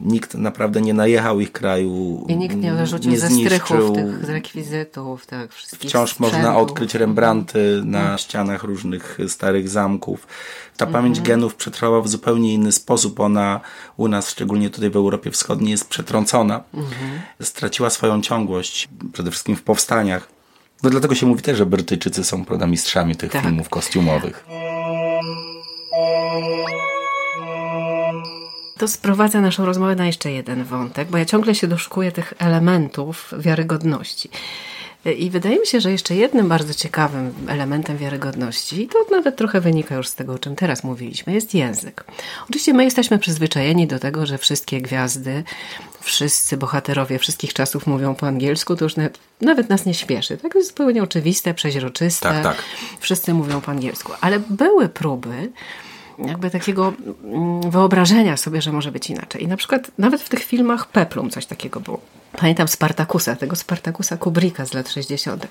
nikt naprawdę nie najechał ich kraju. I nikt nie wyrzucił nie ze strychów tych z rekwizytów, tak, wszystkich Wciąż sprzętów. można odkryć Rembrandty na mhm. ścianach różnych starych zamków. Ta pamięć mhm. genów przetrwała w zupełnie inny sposób. Ona u nas, szczególnie tutaj w Europie Wschodniej, jest przetrącona. Mhm. Straciła swoją ciągłość, przede wszystkim w powstaniach. No dlatego się mówi też, że Brytyjczycy są mistrzami tych tak. filmów kostiumowych. To sprowadza naszą rozmowę na jeszcze jeden wątek, bo ja ciągle się doszukuję tych elementów wiarygodności. I wydaje mi się, że jeszcze jednym bardzo ciekawym elementem wiarygodności, i to nawet trochę wynika już z tego, o czym teraz mówiliśmy, jest język. Oczywiście my jesteśmy przyzwyczajeni do tego, że wszystkie gwiazdy, wszyscy bohaterowie wszystkich czasów mówią po angielsku, to już nawet, nawet nas nie śpieszy. Tak jest zupełnie oczywiste, przeźroczyste. Tak, tak. Wszyscy mówią po angielsku. Ale były próby jakby takiego mm, wyobrażenia sobie, że może być inaczej. I na przykład nawet w tych filmach Peplum coś takiego było. Pamiętam Spartakusa, tego Spartakusa Kubricka z lat 60.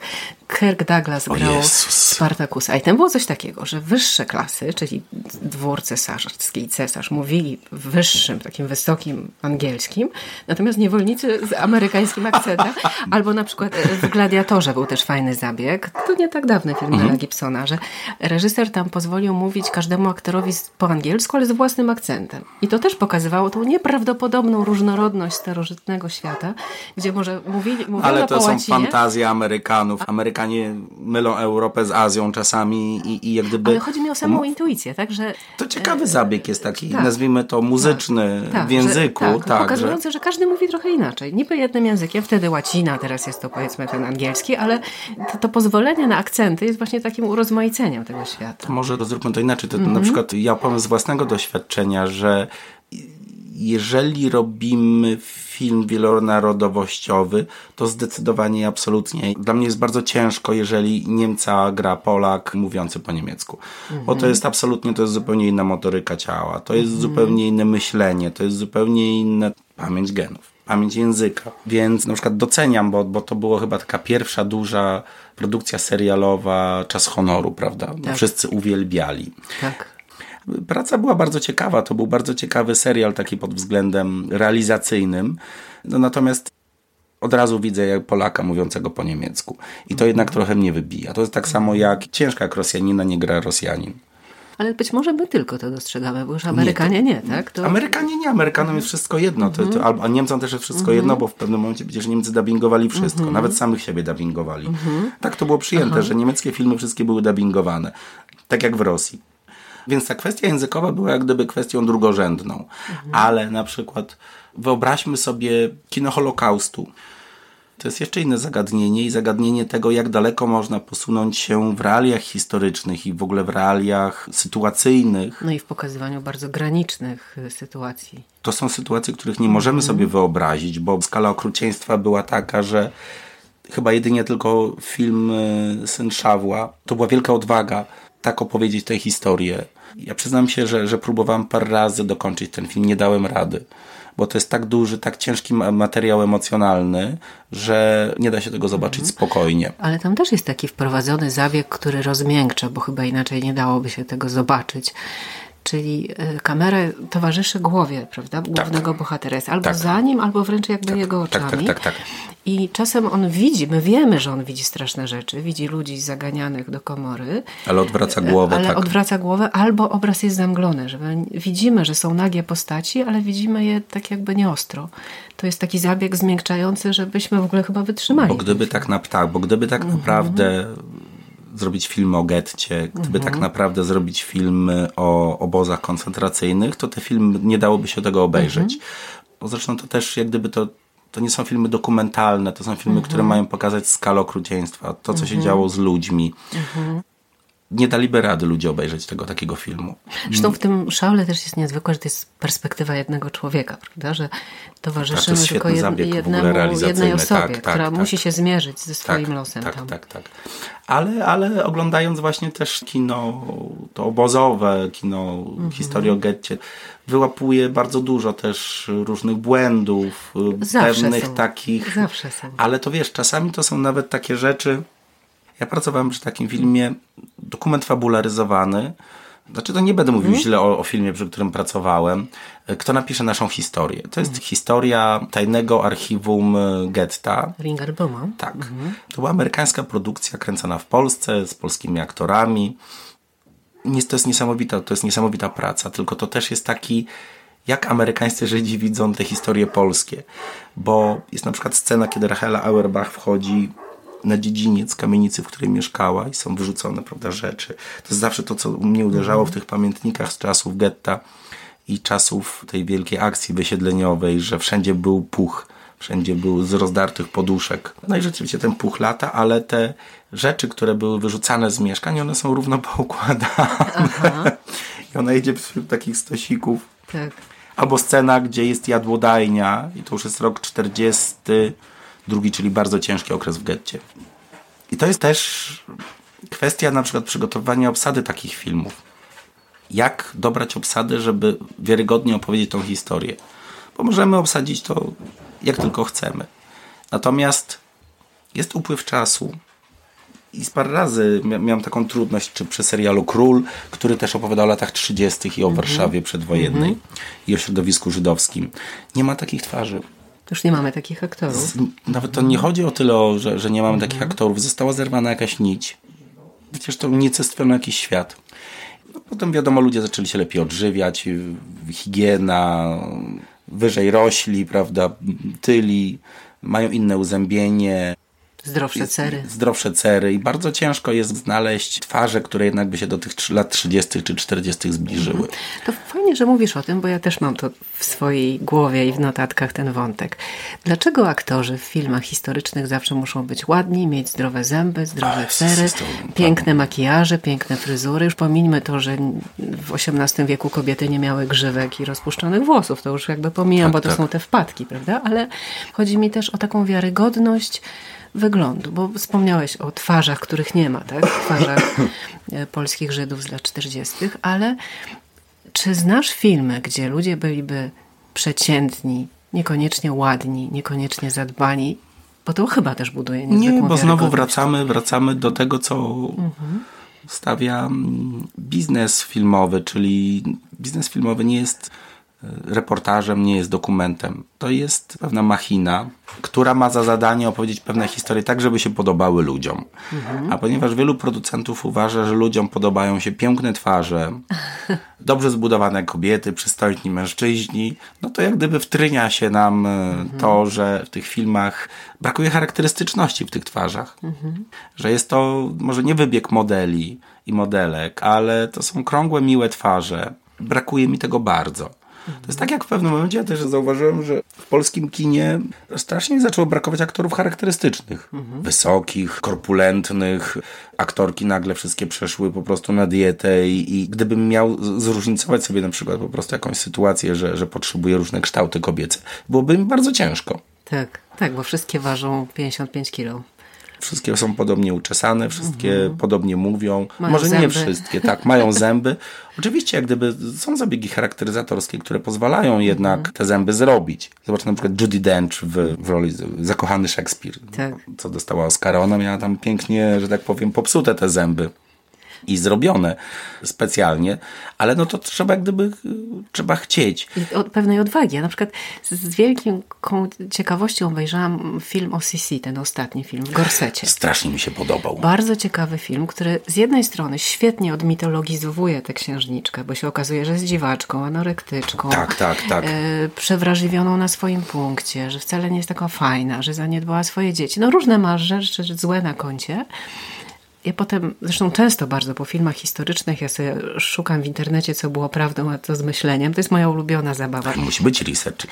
Kirk Douglas grał Spartakusa. I tam było coś takiego, że wyższe klasy, czyli dwór cesarski i cesarz mówili wyższym, takim wysokim angielskim, natomiast niewolnicy z amerykańskim akcentem, albo na przykład w Gladiatorze był też fajny zabieg. To nie tak dawny film mhm. Mela Gibsona, że reżyser tam pozwolił mówić każdemu aktorowi po angielsku, ale z własnym akcentem. I to też pokazywało tą nieprawdopodobną różnorodność starożytnego świata, gdzie może mówili, mówiono Ale to po są fantazje Amerykanów. Amerykanie mylą Europę z Azją czasami i, i jak gdyby... Ale chodzi mi o samą intuicję, tak? Że, to ciekawy zabieg jest taki, tak, nazwijmy to muzyczny, tak, tak w języku. Że, tak, tak, pokazujący, że... że każdy mówi trochę inaczej. Niby jednym językiem, wtedy łacina, teraz jest to powiedzmy ten angielski, ale to, to pozwolenie na akcenty jest właśnie takim urozmaiceniem tego świata. To może zróbmy to inaczej. To, mm -hmm. Na przykład ja powiem z własnego doświadczenia, że jeżeli robimy film wielonarodowościowy, to zdecydowanie absolutnie. Dla mnie jest bardzo ciężko, jeżeli Niemca gra Polak mówiący po niemiecku. Mhm. Bo to jest absolutnie, to jest zupełnie inna motoryka ciała, to jest mhm. zupełnie inne myślenie, to jest zupełnie inna pamięć genów pamięć języka. Więc na przykład doceniam, bo, bo to było chyba taka pierwsza duża produkcja serialowa Czas Honoru, prawda? Tak. Wszyscy uwielbiali. Tak. Praca była bardzo ciekawa, to był bardzo ciekawy serial taki pod względem realizacyjnym. No natomiast od razu widzę Polaka mówiącego po niemiecku. I to jednak trochę mnie wybija. To jest tak samo jak ciężka jak Rosjanina nie gra Rosjanin. Ale być może my tylko to dostrzegamy, bo już Amerykanie nie, to, nie tak? To... Amerykanie nie, Amerykanom jest wszystko jedno. To, to, mhm. a Niemcom też jest wszystko jedno, mhm. bo w pewnym momencie przecież Niemcy dubbingowali wszystko. Mhm. Nawet samych siebie dubbingowali. Tak to było przyjęte, Aha. że niemieckie filmy wszystkie były dubbingowane. Tak jak w Rosji. Więc ta kwestia językowa była jak gdyby kwestią drugorzędną. Mhm. Ale na przykład wyobraźmy sobie kino Holokaustu. To jest jeszcze inne zagadnienie i zagadnienie tego, jak daleko można posunąć się w realiach historycznych i w ogóle w realiach sytuacyjnych. No i w pokazywaniu bardzo granicznych y, sytuacji. To są sytuacje, których nie możemy mhm. sobie wyobrazić, bo skala okrucieństwa była taka, że chyba jedynie tylko film y, Syn Szawła to była wielka odwaga tak opowiedzieć tę historię. Ja przyznam się, że, że próbowałem parę razy dokończyć ten film, nie dałem rady. Bo to jest tak duży, tak ciężki materiał emocjonalny, że nie da się tego zobaczyć mhm. spokojnie. Ale tam też jest taki wprowadzony zabieg, który rozmiękcza, bo chyba inaczej nie dałoby się tego zobaczyć czyli e, kamera towarzyszy głowie, prawda, głównego tak. bohatera. Jest albo tak. za nim, albo wręcz jakby tak. jego tak, oczami. Tak, tak, tak, I czasem on widzi, my wiemy, że on widzi straszne rzeczy, widzi ludzi zaganianych do komory. Ale odwraca głowę. Ale tak. odwraca głowę, albo obraz jest zamglony, że widzimy, że są nagie postaci, ale widzimy je tak jakby nieostro. To jest taki zabieg zmiękczający, żebyśmy w ogóle chyba wytrzymali. Bo gdyby tak, na, tak, bo gdyby tak mhm. naprawdę zrobić film o getcie, gdyby tak mhm. naprawdę zrobić film o obozach koncentracyjnych, to te filmy nie dałoby się tego obejrzeć. Mhm. Bo zresztą to też jak gdyby to to nie są filmy dokumentalne, to są filmy, które mhm. mają pokazać skalę okrucieństwa, to, co się działo z ludźmi nie daliby rady ludzie obejrzeć tego takiego filmu. Zresztą w tym szale też jest niezwykłe, że to jest perspektywa jednego człowieka, prawda? Że towarzyszymy tak, tylko jed, jednemu, jednej osobie, tak, tak, która tak, musi się zmierzyć ze swoim tak, losem. Tak, tam. tak, tak. Ale, ale oglądając właśnie też kino to obozowe, kino mhm. historii o getcie, wyłapuje bardzo dużo też różnych błędów, Zawsze pewnych są. takich. Zawsze są. Ale to wiesz, czasami to są nawet takie rzeczy, ja pracowałem przy takim filmie, dokument fabularyzowany. Znaczy, to nie będę mówił hmm? źle o, o, filmie, przy którym pracowałem. Kto napisze naszą historię? To jest hmm. historia tajnego archiwum getta. Ringerboma. Tak. Hmm. To była amerykańska produkcja kręcona w Polsce z polskimi aktorami. To jest niesamowita, to jest niesamowita praca, tylko to też jest taki jak amerykańscy Żydzi widzą te historie polskie. Bo jest na przykład scena, kiedy Rachela Auerbach wchodzi na dziedziniec kamienicy, w której mieszkała i są wyrzucone prawda, rzeczy. To jest zawsze to, co mnie uderzało w tych pamiętnikach z czasów getta i czasów tej wielkiej akcji wysiedleniowej, że wszędzie był puch, wszędzie był z rozdartych poduszek. No i rzeczywiście ten puch lata, ale te rzeczy, które były wyrzucane z mieszkań, one są równo poukładane. I ona jedzie wśród takich stosików. Tak. Albo scena, gdzie jest jadłodajnia i to już jest rok 40 drugi, czyli bardzo ciężki okres w getcie. I to jest też kwestia na przykład przygotowania obsady takich filmów. jak dobrać obsadę, żeby wiarygodnie opowiedzieć tą historię. Bo możemy obsadzić to jak tylko chcemy. Natomiast jest upływ czasu. I z parę razy miałem taką trudność, czy przy serialu Król, który też opowiada o latach 30. i o mm -hmm. Warszawie przedwojennej mm -hmm. i o środowisku żydowskim. Nie ma takich twarzy. Już nie mamy takich aktorów. Nawet to nie chodzi o tyle, o, że, że nie mamy -hmm. takich aktorów. Została zerwana jakaś nić. Przecież to unicestwiono jakiś świat. No, potem wiadomo, ludzie zaczęli się lepiej odżywiać, higiena, wyżej rośli, prawda, tyli, mają inne uzębienie. Zdrowsze cery. Zdrowsze cery i bardzo ciężko jest znaleźć twarze, które jednak by się do tych lat 30. czy 40. zbliżyły. To fajnie, że mówisz o tym, bo ja też mam to w swojej głowie i w notatkach ten wątek. Dlaczego aktorzy w filmach historycznych zawsze muszą być ładni, mieć zdrowe zęby, zdrowe cery, piękne makijaże, piękne fryzury? Już pomińmy to, że w XVIII wieku kobiety nie miały grzywek i rozpuszczonych włosów. To już jakby pomijam, tak, bo to tak. są te wpadki, prawda? Ale chodzi mi też o taką wiarygodność wyglądu, bo wspomniałeś o twarzach, których nie ma, tak? Twarzach e, polskich Żydów z lat 40., ale czy znasz filmy, gdzie ludzie byliby przeciętni, niekoniecznie ładni, niekoniecznie zadbani? Bo to chyba też buduje Nie, bo znowu wracamy, wracamy do tego, co mhm. stawia mm, biznes filmowy, czyli biznes filmowy nie jest reportażem, nie jest dokumentem. To jest pewna machina, która ma za zadanie opowiedzieć pewne historie tak, żeby się podobały ludziom. Mhm. A ponieważ wielu producentów uważa, że ludziom podobają się piękne twarze, dobrze zbudowane kobiety, przystojni mężczyźni, no to jak gdyby wtrynia się nam e, mhm. to, że w tych filmach brakuje charakterystyczności w tych twarzach. Mhm. Że jest to może nie wybieg modeli i modelek, ale to są krągłe, miłe twarze. Brakuje mi tego bardzo. To jest tak jak w pewnym momencie ja też zauważyłem, że w polskim kinie strasznie zaczęło brakować aktorów charakterystycznych. Mhm. Wysokich, korpulentnych. Aktorki nagle wszystkie przeszły po prostu na dietę i, i gdybym miał zróżnicować sobie na przykład po prostu jakąś sytuację, że, że potrzebuję różne kształty kobiece, byłoby mi bardzo ciężko. Tak, tak, bo wszystkie ważą 55 kilo. Wszystkie są podobnie uczesane, wszystkie mhm. podobnie mówią. Mają Może zęby. nie wszystkie, tak, mają zęby. Oczywiście, jak gdyby są zabiegi charakteryzatorskie, które pozwalają jednak mhm. te zęby zrobić. Zobacz na przykład Judy Dench w, w roli Zakochany Szekspir, tak. co dostała Oscara. Ona miała tam pięknie, że tak powiem, popsute te zęby i zrobione specjalnie, ale no to trzeba gdyby, trzeba chcieć. I od pewnej odwagi. Ja na przykład z wielką ciekawością obejrzałam film o Sisi, ten ostatni film w Gorsecie. Strasznie mi się podobał. Bardzo ciekawy film, który z jednej strony świetnie odmitologizowuje tę księżniczkę, bo się okazuje, że jest dziwaczką, anorektyczką. Tak, tak, tak. E, przewrażliwioną na swoim punkcie, że wcale nie jest taka fajna, że zaniedbała swoje dzieci. No różne ma rzeczy złe na koncie. Ja potem, zresztą często bardzo po filmach historycznych, ja sobie szukam w internecie, co było prawdą, a co zmyśleniem. To jest moja ulubiona zabawa. Musi być research.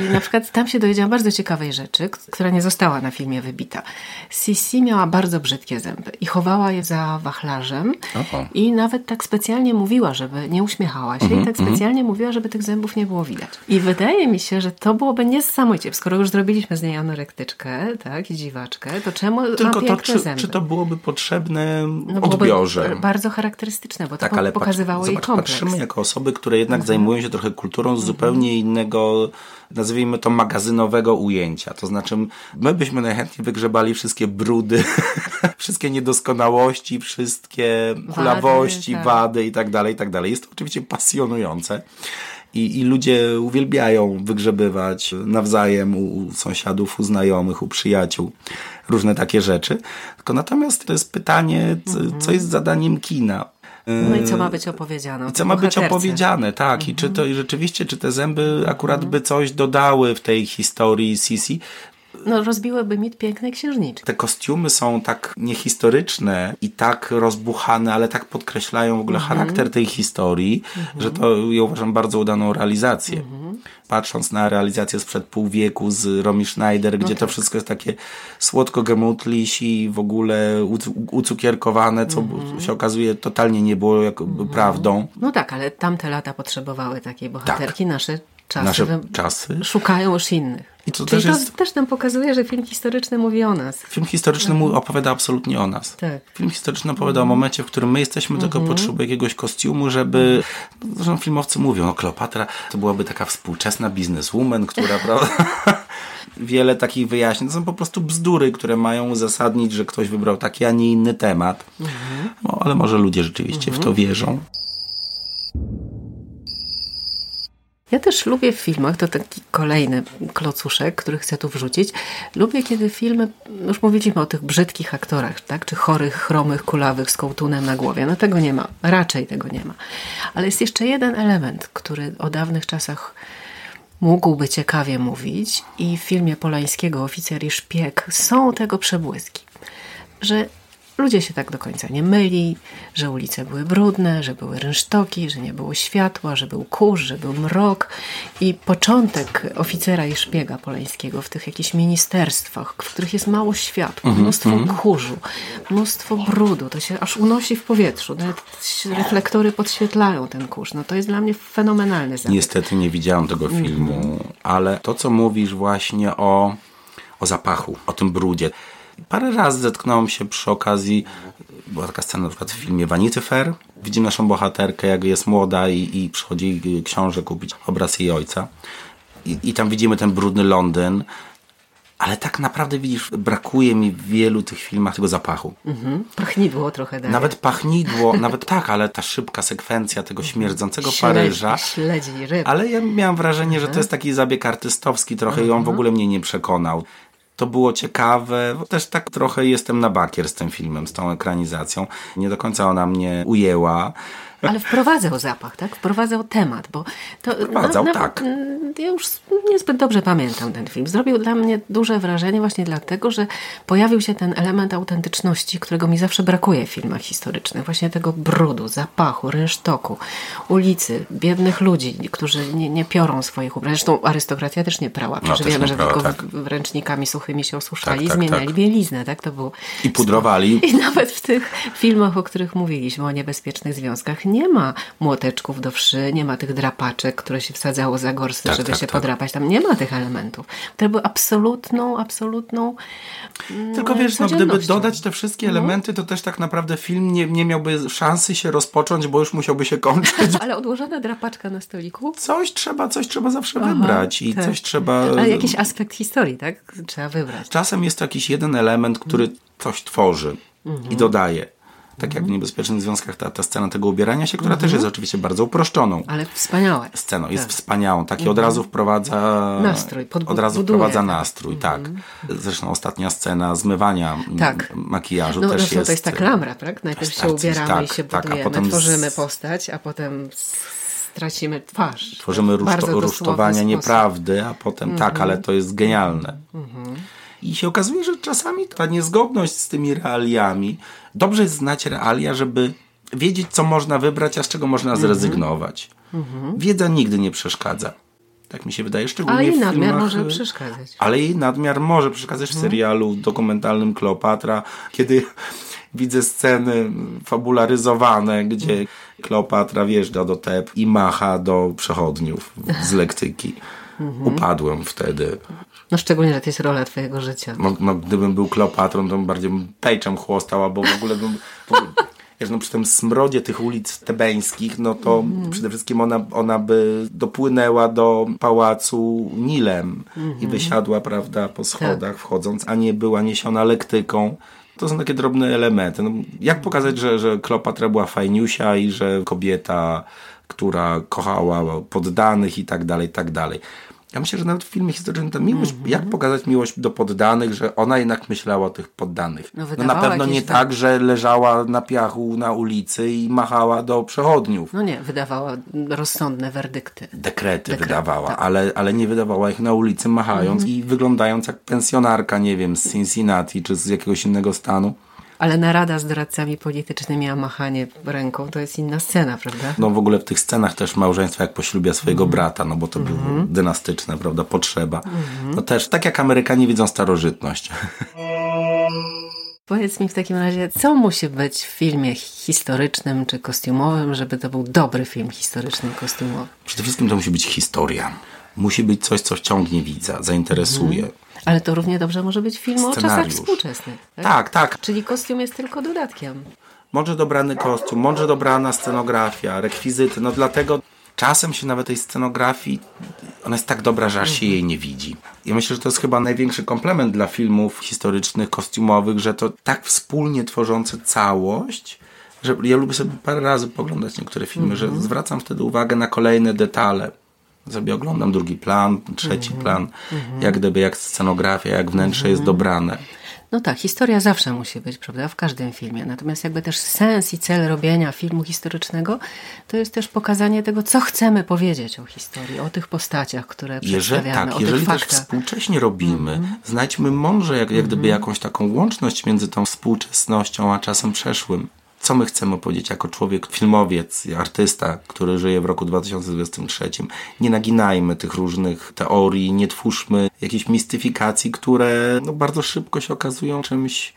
I na przykład tam się dowiedziałam bardzo ciekawej rzeczy, która nie została na filmie wybita. Sisi miała bardzo brzydkie zęby i chowała je za wachlarzem Oho. i nawet tak specjalnie mówiła, żeby nie uśmiechała się mm -hmm, i tak specjalnie mm. mówiła, żeby tych zębów nie było widać. I wydaje mi się, że to byłoby niesamowite. Skoro już zrobiliśmy z niej anorektyczkę, tak, i dziwaczkę, to czemu Tylko ma to, czy, zęby? czy to byłoby potrzebne potrzebne no, odbiorze. Bardzo charakterystyczne, bo tak, to ale pokazywało patrz, jej kompleks. Patrzymy jako osoby, które jednak mhm. zajmują się trochę kulturą z mhm. zupełnie innego, nazwijmy to magazynowego ujęcia. To znaczy, my byśmy najchętniej wygrzebali wszystkie brudy, wszystkie niedoskonałości, wszystkie kulawości, wady, tak. wady i tak dalej, i tak dalej. Jest to oczywiście pasjonujące. I, I ludzie uwielbiają wygrzebywać nawzajem u, u sąsiadów, u znajomych, u przyjaciół różne takie rzeczy. Tylko natomiast to jest pytanie, co, mhm. jest zadaniem kina. No i co ma być opowiedziane? I co ma być opowiedziane, tak. Mhm. I czy to i rzeczywiście, czy te zęby akurat mhm. by coś dodały w tej historii Sisi? No, rozbiłyby mit pięknej księżniczki. Te kostiumy są tak niehistoryczne i tak rozbuchane, ale tak podkreślają w ogóle mm -hmm. charakter tej historii, mm -hmm. że to ja uważam bardzo udaną realizację. Mm -hmm. Patrząc na realizację sprzed pół wieku z Romy Schneider, gdzie no tak. to wszystko jest takie słodko gemutliś i w ogóle ucukierkowane, co mhm. się okazuje totalnie nie było jak mhm. prawdą. No tak, ale tamte lata potrzebowały takiej bohaterki, tak. nasze czasy, nasze czasy szukają już innych. I to Czyli też to jest... też nam pokazuje, że film historyczny mówi o nas. Film historyczny mu opowiada absolutnie o nas. Tak. Film historyczny opowiada o momencie, w którym my jesteśmy, tylko potrzebujemy jakiegoś kostiumu, żeby... Zresztą filmowcy mówią, no Kleopatra to byłaby taka współczesna bizneswoman, która, prawda... Wiele takich wyjaśnień. To są po prostu bzdury, które mają uzasadnić, że ktoś wybrał taki, a nie inny temat. No, ale może ludzie rzeczywiście w to wierzą. Ja też lubię w filmach, to taki kolejny klocuszek, który chcę tu wrzucić. Lubię, kiedy filmy, już mówiliśmy o tych brzydkich aktorach, tak? Czy chorych, chromych, kulawych z kołtunem na głowie. No tego nie ma. Raczej tego nie ma. Ale jest jeszcze jeden element, który o dawnych czasach mógłby ciekawie mówić i w filmie Polańskiego Oficer i Szpieg są tego przebłyski. Że ludzie się tak do końca nie myli, że ulice były brudne, że były rynsztoki, że nie było światła, że był kurz, że był mrok. I początek oficera i szpiega poleńskiego w tych jakichś ministerstwach, w których jest mało światła, mnóstwo kurzu, mnóstwo brudu, to się aż unosi w powietrzu. Nawet reflektory podświetlają ten kurz. No to jest dla mnie fenomenalny zabieg. Niestety nie widziałam tego filmu, ale to, co mówisz właśnie o, o zapachu, o tym brudzie. Parę razy zetknąłem się przy okazji, była taka scena na przykład w filmie Vanity Fair. Widzimy naszą bohaterkę, jak jest młoda i, i przychodzi książę kupić obraz jej ojca. I, I tam widzimy ten brudny Londyn. Ale tak naprawdę widzisz, brakuje mi w wielu tych filmach tego zapachu. Mhm. Pachnidło trochę daje. Nawet pachnidło, nawet tak, ale ta szybka sekwencja tego śmierdzącego Śledzi, Paryża. Śledzi, ryb. Ale ja miałem wrażenie, że to jest taki zabieg artystowski trochę i on w ogóle mnie nie przekonał. To było ciekawe. Też tak trochę jestem na bakier z tym filmem, z tą ekranizacją. Nie do końca ona mnie ujęła. Ale wprowadzał zapach, tak? Wprowadzał temat, bo to... Wprowadzał, tak. Ja już niezbyt dobrze pamiętam ten film. Zrobił dla mnie duże wrażenie właśnie dlatego, że pojawił się ten element autentyczności, którego mi zawsze brakuje w filmach historycznych. Właśnie tego brudu, zapachu, rynsztoku, ulicy, biednych ludzi, którzy nie, nie piorą swoich ubrań. Zresztą arystokracja też nie prała. Przecież No, też wiemy, że prała, tylko tak. ręcznikami suchymi się osuszali Tak, i tak, zmieniali tak. bieliznę, tak? To był I pudrowali. i nawet w tych filmach, o których mówiliśmy, o niebezpiecznych związkach, nie ma młoteczków do wszy, nie ma tych drapaczek, które się wsadzało za gorsy, Tak, żeby tak, się tak. podrapać. Tam nie ma tych elementów. To były absolutną, absolutną Tylko wiesz, no, gdyby dodać te wszystkie elementy, to też tak naprawdę film nie, nie miałby szansy się rozpocząć, bo już musiałby się kończyć. Ale odłożona drapaczka na stoliku? Coś trzeba, coś trzeba zawsze wybrać i tak. coś trzeba... Ale jakiś aspekt historii, tak? Trzeba wybrać. Czasem jest to jakiś jeden element, który coś tworzy i dodaje. Tak jak w Niebezpiecznych Związkach ta, ta scena tego ubierania się, która też jest oczywiście bardzo uproszczoną Ale wspaniałe. sceną. Jest Tak. wspaniałą. Taki od razu wprowadza... Nastrój, Od razu wprowadza tak. nastrój, tak. Zresztą ostatnia scena zmywania Tak. makijażu No, też no jest... to jest ta klamra, tak? Najpierw się tak, ubieramy tak, i się tak, budujemy, potem tworzymy postać, a potem stracimy twarz. Tworzymy dosłowny rusztowania nieprawdy, a potem tak, ale to jest genialne. I się okazuje, że czasami ta niezgodność z tymi realiami, dobrze jest znać realia, żeby wiedzieć, co można wybrać, a z czego można zrezygnować. Wiedza nigdy nie przeszkadza. Tak mi się wydaje, szczególnie Ale w i nadmiar filmach, może y, przeszkadzać. Ale jej nadmiar może przeszkadzać w serialu dokumentalnym Kleopatra, kiedy widzę sceny fabularyzowane, gdzie Kleopatra wjeżdża do Teb i macha do przechodniów z lektyki. Upadłem wtedy. No szczególnie, że to jest rola twojego życia. No, no, gdybym był Kleopatrą, to bym bardziej pejczem chłostał, albo w ogóle bym... Wiesz, no przy tym smrodzie tych ulic tebeńskich, no to przede wszystkim ona, ona by dopłynęła do pałacu Nilem i wysiadła, prawda, po schodach wchodząc, a nie była niesiona lektyką. To są takie drobne elementy. No, jak pokazać, że, że Kleopatra była fajniusia i że kobieta, która kochała poddanych i tak dalej, i tak dalej. Ja myślę, że nawet w filmie historycznym ta miłość, jak pokazać miłość do poddanych, że ona jednak myślała o tych poddanych. No, No, na pewno nie jakieś tak, że leżała na piachu na ulicy i machała do przechodniów. No nie, wydawała rozsądne werdykty. Dekrety Dekret, wydawała, tak. ale, ale nie wydawała ich na ulicy machając Mhm. i wyglądając jak pensjonarka, nie wiem, z Cincinnati czy z jakiegoś innego stanu. Ale narada z doradcami politycznymi, a machanie ręką to jest inna scena, prawda? No w ogóle w tych scenach też małżeństwa jak poślubia swojego Mhm. brata, no bo to było dynastyczne, prawda, potrzeba. No też, tak jak Amerykanie widzą starożytność. Powiedz mi w takim razie, co musi być w filmie historycznym czy kostiumowym, żeby to był dobry film historyczny kostiumowy? Przede wszystkim to musi być historia. Musi być coś, co wciągnie widza, zainteresuje. Mhm. Ale to równie dobrze może być film o czasach współczesnych. Tak? tak, tak. Czyli kostium jest tylko dodatkiem. Mądrze dobrany kostium, mądrze dobrana scenografia, rekwizyty. No dlatego czasem się nawet tej scenografii, ona jest tak dobra, że aż się jej nie widzi. Ja myślę, że to jest chyba największy komplement dla filmów historycznych, kostiumowych, że to tak wspólnie tworzące całość, że ja lubię sobie parę razy poglądać niektóre filmy, że mhm. zwracam wtedy uwagę na kolejne detale. Sobie oglądam drugi plan, trzeci mhm. plan, mhm. jak gdyby jak scenografia, jak wnętrze jest dobrane. No tak, historia zawsze musi być, prawda, w każdym filmie. Natomiast jakby też sens i cel robienia filmu historycznego to jest też pokazanie tego, co chcemy powiedzieć o historii, o tych postaciach, które jeżeli, przedstawiamy, Tak, jeżeli też współcześnie robimy, mm -hmm. znajdźmy mądrze jak, jak gdyby mhm. jakąś taką łączność między tą współczesnością a czasem przeszłym co my chcemy powiedzieć jako człowiek, filmowiec, artysta, który żyje w roku 2023. Nie naginajmy tych różnych teorii, nie twórzmy jakichś mistyfikacji, które no, bardzo szybko się okazują czymś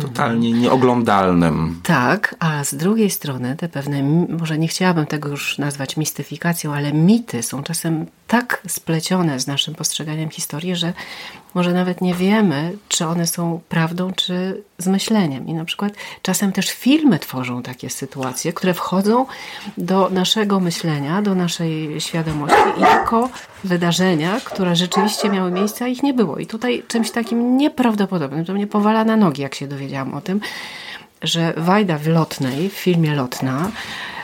totalnie nieoglądalnym. Tak, a z drugiej strony te pewne, może nie chciałabym tego już nazwać mistyfikacją, ale mity są czasem tak splecione z naszym postrzeganiem historii, że może nawet nie wiemy, czy one są prawdą, czy zmyśleniem. I na przykład czasem też filmy tworzą takie sytuacje, które wchodzą do naszego myślenia, do naszej świadomości jako wydarzenia, które rzeczywiście miały miejsce, a ich nie było. I tutaj czymś takim nieprawdopodobnym, to mnie powala na nogi, jak się dowiedziałam o tym, że Wajda w Lotnej, w filmie Lotna,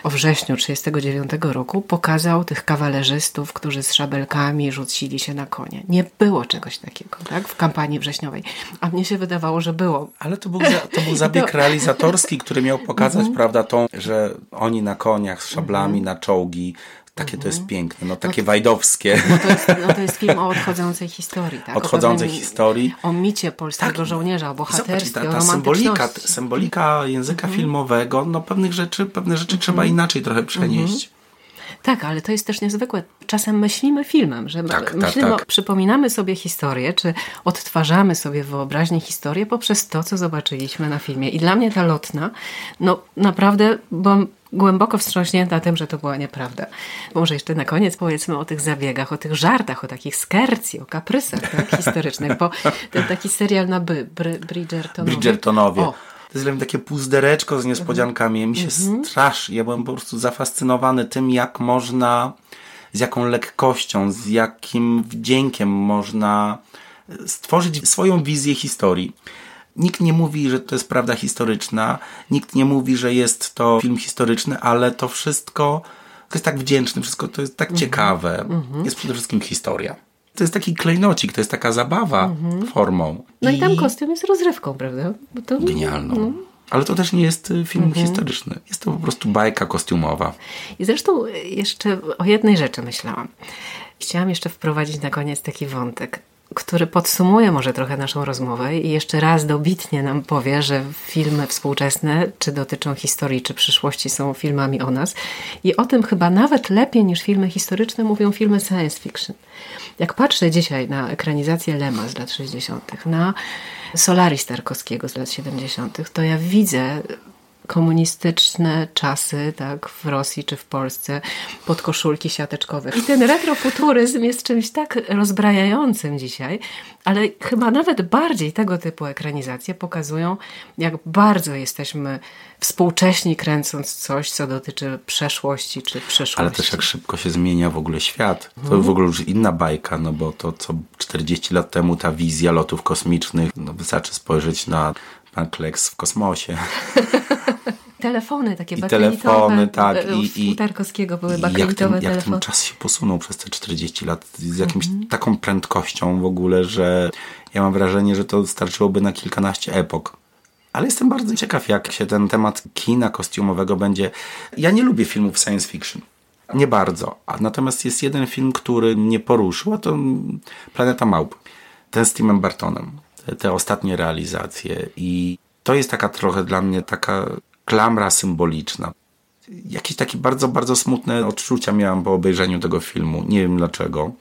o wrześniu 1939 roku pokazał tych kawalerzystów, którzy z szabelkami rzucili się na konie. Nie było czegoś takiego tak, w kampanii wrześniowej. A mnie się wydawało, że było. Ale to był, za, to był zabieg to... realizatorski, który miał pokazać, mm -hmm. prawda, tą, że oni na koniach z szablami, mm -hmm. na czołgi, takie to jest mhm. piękne, no takie no to, wajdowskie. No to, jest, no to jest film o odchodzącej historii, tak? Odchodzącej o historii. O micie polskiego tak, żołnierza, o bohaterstwie, zobacz, ta, ta symbolika, symbolika języka mhm. filmowego, no pewnych rzeczy, pewne rzeczy trzeba mhm. inaczej trochę przenieść. Tak, ale to jest też niezwykłe. Czasem myślimy filmem, że tak, tak myślimy, tak, tak. przypominamy sobie historię, czy odtwarzamy sobie w wyobraźni historię poprzez to, co zobaczyliśmy na filmie. I dla mnie ta lotna, no naprawdę byłam głęboko wstrząśnięta tym, że to była nieprawda. Może jeszcze na koniec powiedzmy o tych zabiegach, o tych żartach, o takich skercji, o kaprysach tak, historycznych, bo ten taki serial na by, Bridgertonowie. Bridgertonowie. O, to jest takie puzdereczko z niespodziankami. Mi się mhm. strasznie, ja byłem po prostu zafascynowany tym, jak można, z jaką lekkością, z jakim wdziękiem można stworzyć swoją wizję historii. Nikt nie mówi, że to jest prawda historyczna, nikt nie mówi, że jest to film historyczny, ale to wszystko to jest tak wdzięczne, wszystko to jest tak mhm. ciekawe. Mhm. Jest przede wszystkim historia. To jest taki klejnocik, to jest taka zabawa mhm. formą. No i, i tam kostium jest rozrywką, prawda? To... Genialną. No. Ale to też nie jest y, film mhm. historyczny. Jest to po prostu bajka kostiumowa. I zresztą jeszcze o jednej rzeczy myślałam. Chciałam jeszcze wprowadzić na koniec taki wątek który podsumuje może trochę naszą rozmowę i jeszcze raz dobitnie nam powie, że filmy współczesne, czy dotyczą historii, czy przyszłości, są filmami o nas. I o tym chyba nawet lepiej niż filmy historyczne mówią filmy science fiction. Jak patrzę dzisiaj na ekranizację Lema z lat 60., na Solaris Tarkowskiego z lat 70., to ja widzę komunistyczne czasy, tak, w Rosji czy w Polsce, podkoszulki siateczkowe. I ten retrofuturyzm jest czymś tak rozbrajającym dzisiaj, ale chyba nawet bardziej tego typu ekranizacje pokazują, jak bardzo jesteśmy współcześni kręcąc coś, co dotyczy przeszłości czy przyszłości. Ale też jak szybko się zmienia w ogóle świat. To hmm. w ogóle już inna bajka, no bo to co 40 lat temu ta wizja lotów kosmicznych, no wystarczy spojrzeć na Kleks w kosmosie. telefony takie I telefony, tak. E, I, i Tarkowskiego były bakelitowe jak ten, jak ten czas się posunął przez te 40 lat z jakimś mm -hmm. taką prędkością w ogóle, że ja mam wrażenie, że to starczyłoby na kilkanaście epok. Ale jestem bardzo ciekaw, jak się ten temat kina kostiumowego będzie. Ja nie lubię filmów science fiction. Nie bardzo. Natomiast jest jeden film, który mnie poruszył, a to Planeta Małp. Ten z Timem Bartonem. Te, ostatnie realizacje. I to jest taka trochę dla mnie taka klamra symboliczna. Jakieś takie bardzo, bardzo smutne odczucia miałam po obejrzeniu tego filmu. Nie wiem dlaczego.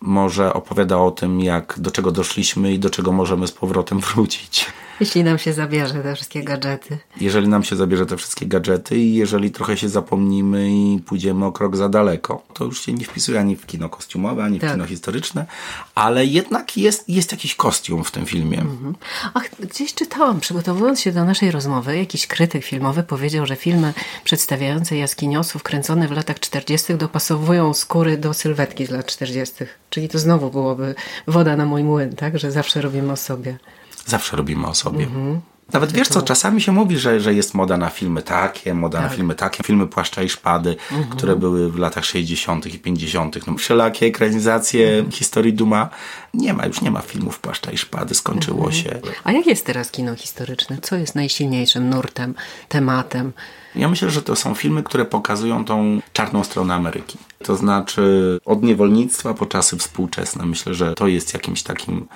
Może opowiada o tym, jak do czego doszliśmy i do czego możemy z powrotem wrócić. Jeśli nam się zabierze te wszystkie gadżety. Jeżeli nam się zabierze te wszystkie gadżety i jeżeli trochę się zapomnimy i pójdziemy o krok za daleko, to już się nie wpisuje ani w kino kostiumowe, ani w Tak. kino historyczne, ale jednak jest, jest jakiś kostium w tym filmie. Mhm. Ach, gdzieś czytałam, przygotowując się do naszej rozmowy, jakiś krytyk filmowy powiedział, że filmy przedstawiające jaskiniosów kręcone w latach 40. dopasowują skóry do sylwetki z lat 40. Czyli to znowu byłoby woda na mój młyn, tak? Że zawsze robimy o sobie. Zawsze robimy o sobie. Mhm. Nawet wiesz co, czasami się mówi, że, że jest moda na filmy takie, moda na Tak. Mhm. filmy takie, filmy Płaszcza i Szpady, które były w latach 60. i 50. No, wszelakie ekranizacje Mhm. historii Duma. Nie ma, już nie ma filmów Płaszcza i Szpady, skończyło Mhm. się. A jak jest teraz kino historyczne? Co jest najsilniejszym nurtem, tematem? Ja myślę, że to są filmy, które pokazują tą czarną stronę Ameryki. To znaczy od niewolnictwa po czasy współczesne. Myślę, że to jest jakimś takim,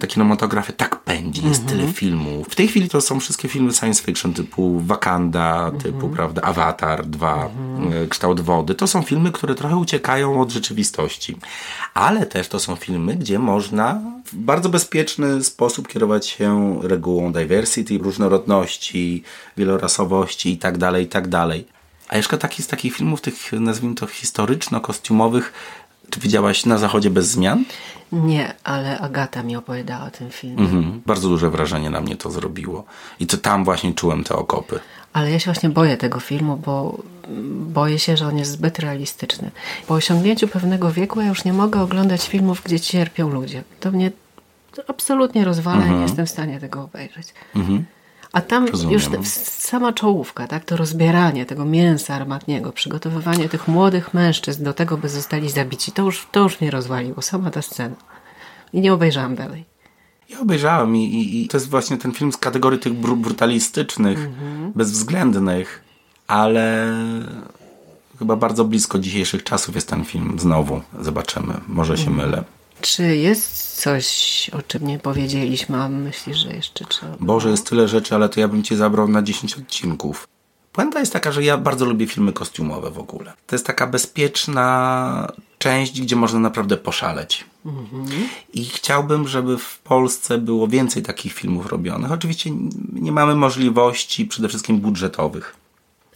ta kinematografia tak pędzi, jest tyle filmów. W tej chwili to są wszystkie filmy science fiction typu Wakanda, typu, prawda, Avatar 2, e, Kształt Wody. To są filmy, które trochę uciekają od rzeczywistości. Ale też to są filmy, gdzie można w bardzo bezpieczny sposób kierować się regułą diversity, różnorodności, wielorasowości i tak dalej, i tak dalej. A jeszcze taki z takich filmów, tych nazwijmy to historyczno-kostiumowych, czy widziałaś Na Zachodzie bez zmian? Nie, ale Agata mi opowiadała o tym filmie. Mhm. Bardzo duże wrażenie na mnie to zrobiło. I to tam właśnie czułem te okopy. Ale ja się właśnie boję tego filmu, bo boję się, że on jest zbyt realistyczny. Po osiągnięciu pewnego wieku ja już nie mogę oglądać filmów, gdzie cierpią ludzie. To mnie absolutnie rozwala i nie jestem w stanie tego obejrzeć. A tam Rozumiem. już sama czołówka, tak, to rozbieranie tego mięsa armatniego, przygotowywanie tych młodych mężczyzn do tego, by zostali zabici, to już, to już mnie rozwaliło, sama ta scena. I nie obejrzałam dalej. Ja obejrzałem i, i, i to jest właśnie ten film z kategorii tych bru, brutalistycznych, bezwzględnych, ale chyba bardzo blisko dzisiejszych czasów jest ten film znowu. Zobaczymy, może się mylę. Czy jest coś, o czym nie powiedzieliśmy, a myślisz, że jeszcze trzeba? Boże, jest tyle rzeczy, ale to ja bym cię zabrał na 10 odcinków. Puenta jest taka, że ja bardzo lubię filmy kostiumowe w ogóle. To jest taka bezpieczna część, gdzie można naprawdę poszaleć. I chciałbym, żeby w Polsce było więcej takich filmów robionych. Oczywiście nie mamy możliwości przede wszystkim budżetowych.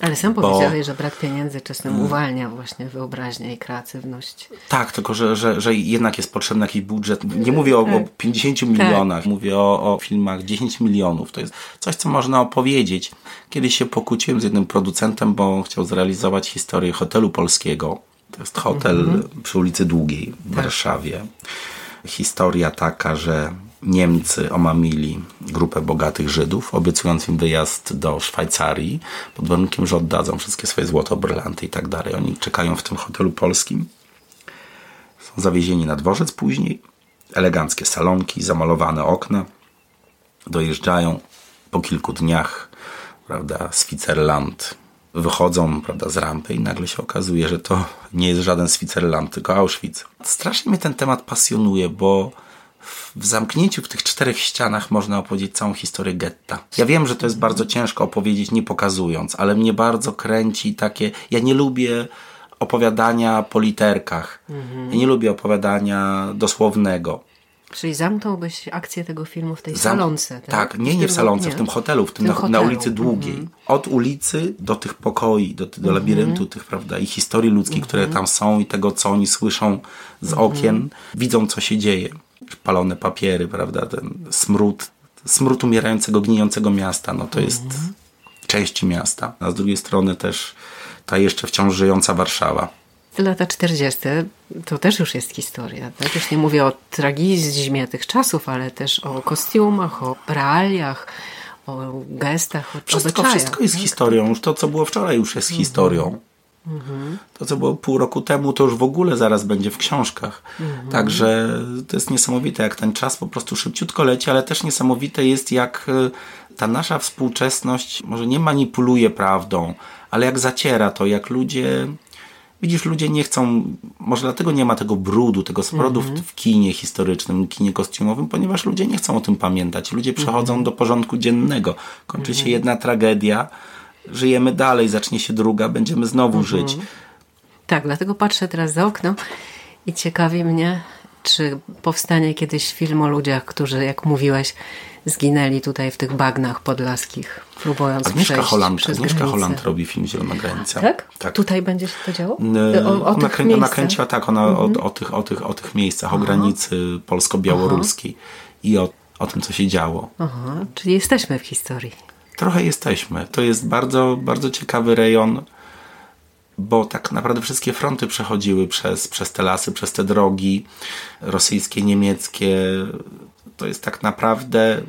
Ale sam Bo- powiedziałeś, że brak pieniędzy czasem uwalnia właśnie wyobraźnię i kreatywność. Tak, tylko że, że, że jednak jest potrzebny jakiś budżet. Nie mówię o, o 50 milionach, mówię o, o filmach 10 milionów. To jest coś, co można opowiedzieć. Kiedyś się pokłóciłem z jednym producentem, bo chciał zrealizować historię hotelu polskiego. To jest hotel przy ulicy Długiej w Warszawie. Historia taka, że Niemcy omamili grupę bogatych Żydów, obiecując im wyjazd do Szwajcarii pod warunkiem, że oddadzą wszystkie swoje złoto, brylanty i tak dalej. Oni czekają w tym hotelu polskim. Są zawiezieni na dworzec później. Eleganckie salonki, zamalowane okna. Dojeżdżają po kilku dniach, prawda, Switzerland. Wychodzą, prawda, z rampy i nagle się okazuje, że to nie jest żaden Switzerland, tylko Auschwitz. Strasznie mnie ten temat pasjonuje, bo w zamknięciu w tych czterech ścianach można opowiedzieć całą historię getta. Ja wiem, że to jest bardzo ciężko opowiedzieć nie pokazując, ale mnie bardzo kręci takie... Ja nie lubię opowiadania po literkach. Ja nie lubię opowiadania dosłownego. Czyli zamknąłbyś akcję tego filmu w tej Zam- salonce. Tak, nie, nie tym- w salonce, nie. w tym hotelu, w tym, tym na, na hotelu. ulicy Długiej. Od ulicy do tych pokoi, do, do labiryntu tych, prawda, i historii ludzkiej, które tam są i tego, co oni słyszą z okien, widzą, co się dzieje. Palone papiery, prawda, ten smród, smród umierającego, gnijącego miasta, no to jest części miasta. A z drugiej strony też ta jeszcze wciąż żyjąca Warszawa. Lata 40. to też już jest historia. Tak? Już nie mówię o tragizmie tych czasów, ale też o kostiumach, o realiach, o gestach, o Wszystko, obyczajach. wszystko jest tak? historią. Już to, co było wczoraj, już jest historią. To, co było pół roku temu, to już w ogóle zaraz będzie w książkach. Także to jest niesamowite, jak ten czas po prostu szybciutko leci, ale też niesamowite jest, jak y, ta nasza współczesność może nie manipuluje prawdą, ale jak zaciera to, jak ludzie. Widzisz, ludzie nie chcą, może dlatego nie ma tego brudu, tego smrodu w, w kinie historycznym, kinie kostiumowym, ponieważ ludzie nie chcą o tym pamiętać. Ludzie przechodzą do porządku dziennego. Kończy się jedna tragedia, żyjemy dalej, zacznie się druga, będziemy znowu żyć. Tak, dlatego patrzę teraz za okno i ciekawi mnie, czy powstanie kiedyś film o ludziach, którzy, jak mówiłeś, zginęli tutaj w tych bagnach podlaskich, próbując Agnieszka przejść Holland, przez Agnieszka granicę. Holland robi film Zielona Granica. Tak? tak. Tutaj będzie się to działo? O, o ona, krę, ona kręciła tak, ona o, o, tych, o, tych, o tych miejscach, o granicy polsko-białoruskiej i o, o tym, co się działo. Aha, czyli jesteśmy w historii. Trochę jesteśmy. To jest bardzo, bardzo ciekawy rejon, bo tak naprawdę wszystkie fronty przechodziły przez, przez te lasy, przez te drogi rosyjskie, niemieckie. To jest tak naprawdę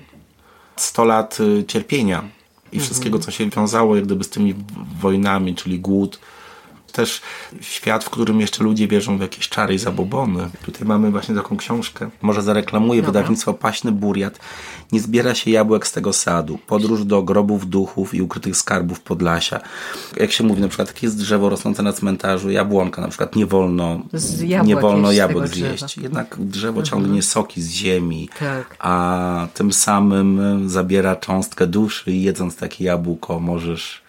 100 lat y, cierpienia i wszystkiego, co się wiązało jak gdyby z tymi wojnami, czyli głód. Też świat, w którym jeszcze ludzie wierzą w jakieś czary i zabobony. Tutaj mamy właśnie taką książkę. Może zareklamuję wydawnictwo Paśny Buriat. Nie zbiera się jabłek z tego sadu. Podróż do grobów duchów i ukrytych skarbów Podlasia. Jak się mówi, na przykład takie jest drzewo rosnące na cmentarzu, jabłonka na przykład nie wolno, nie wolno jabłek zjeść. Jednak drzewo ciągnie soki z ziemi, Tak. a tym samym zabiera cząstkę duszy i jedząc takie jabłko możesz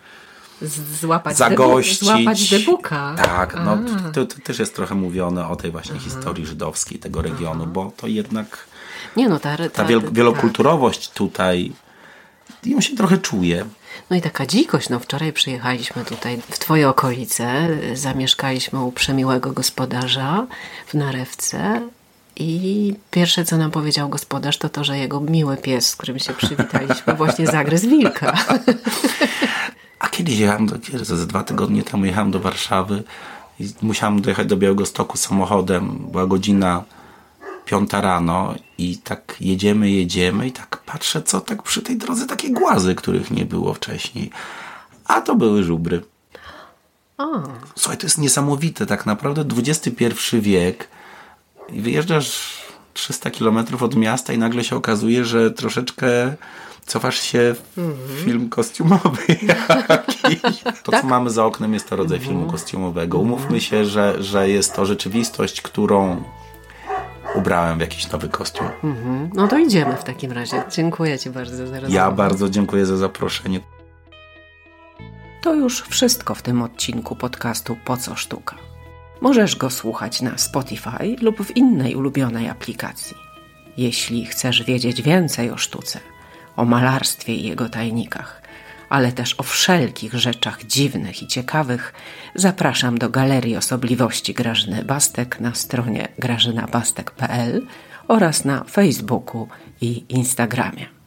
Z- Złapać zagościć. Debu- złapać debuka. Tak, no to, to też jest trochę mówione o tej właśnie historii żydowskiej tego regionu, bo to jednak Nie no, ta, ta, ta wiel- wielokulturowość tutaj ją się trochę czuje. No i taka dzikość. No wczoraj przyjechaliśmy tutaj w twoje okolice, zamieszkaliśmy u przemiłego gospodarza w Narewce i pierwsze co nam powiedział gospodarz to to, że jego miły pies, z którym się przywitaliśmy właśnie zagryzł wilka. A kiedyś jechałem, do, kiedy ze dwa tygodnie temu jechałem do Warszawy i musiałem dojechać do Białegostoku samochodem. Była godzina piąta rano i tak jedziemy, jedziemy i tak patrzę, co tak przy tej drodze takie głazy, których nie było wcześniej. A to były żubry. O, Słuchaj, to jest niesamowite, tak naprawdę XXI wiek i wyjeżdżasz 300 kilometrów od miasta i nagle się okazuje, że troszeczkę cofasz się w film kostiumowy jakiś. To, co mamy za oknem jest to rodzaj filmu kostiumowego. Umówmy się, że, że jest to rzeczywistość, którą ubrałem w jakiś nowy kostium. no to idziemy w takim razie. Dziękuję Ci bardzo za rozmowę. Ja bardzo dziękuję za zaproszenie. To już wszystko w tym odcinku podcastu Po co sztuka. Możesz go słuchać na Spotify lub w innej ulubionej aplikacji. Jeśli chcesz wiedzieć więcej o sztuce, o malarstwie i jego tajnikach, ale też o wszelkich rzeczach dziwnych i ciekawych, zapraszam do Galerii Osobliwości Grażyny Bastek na stronie grażynabastek.pl oraz na Facebooku i Instagramie.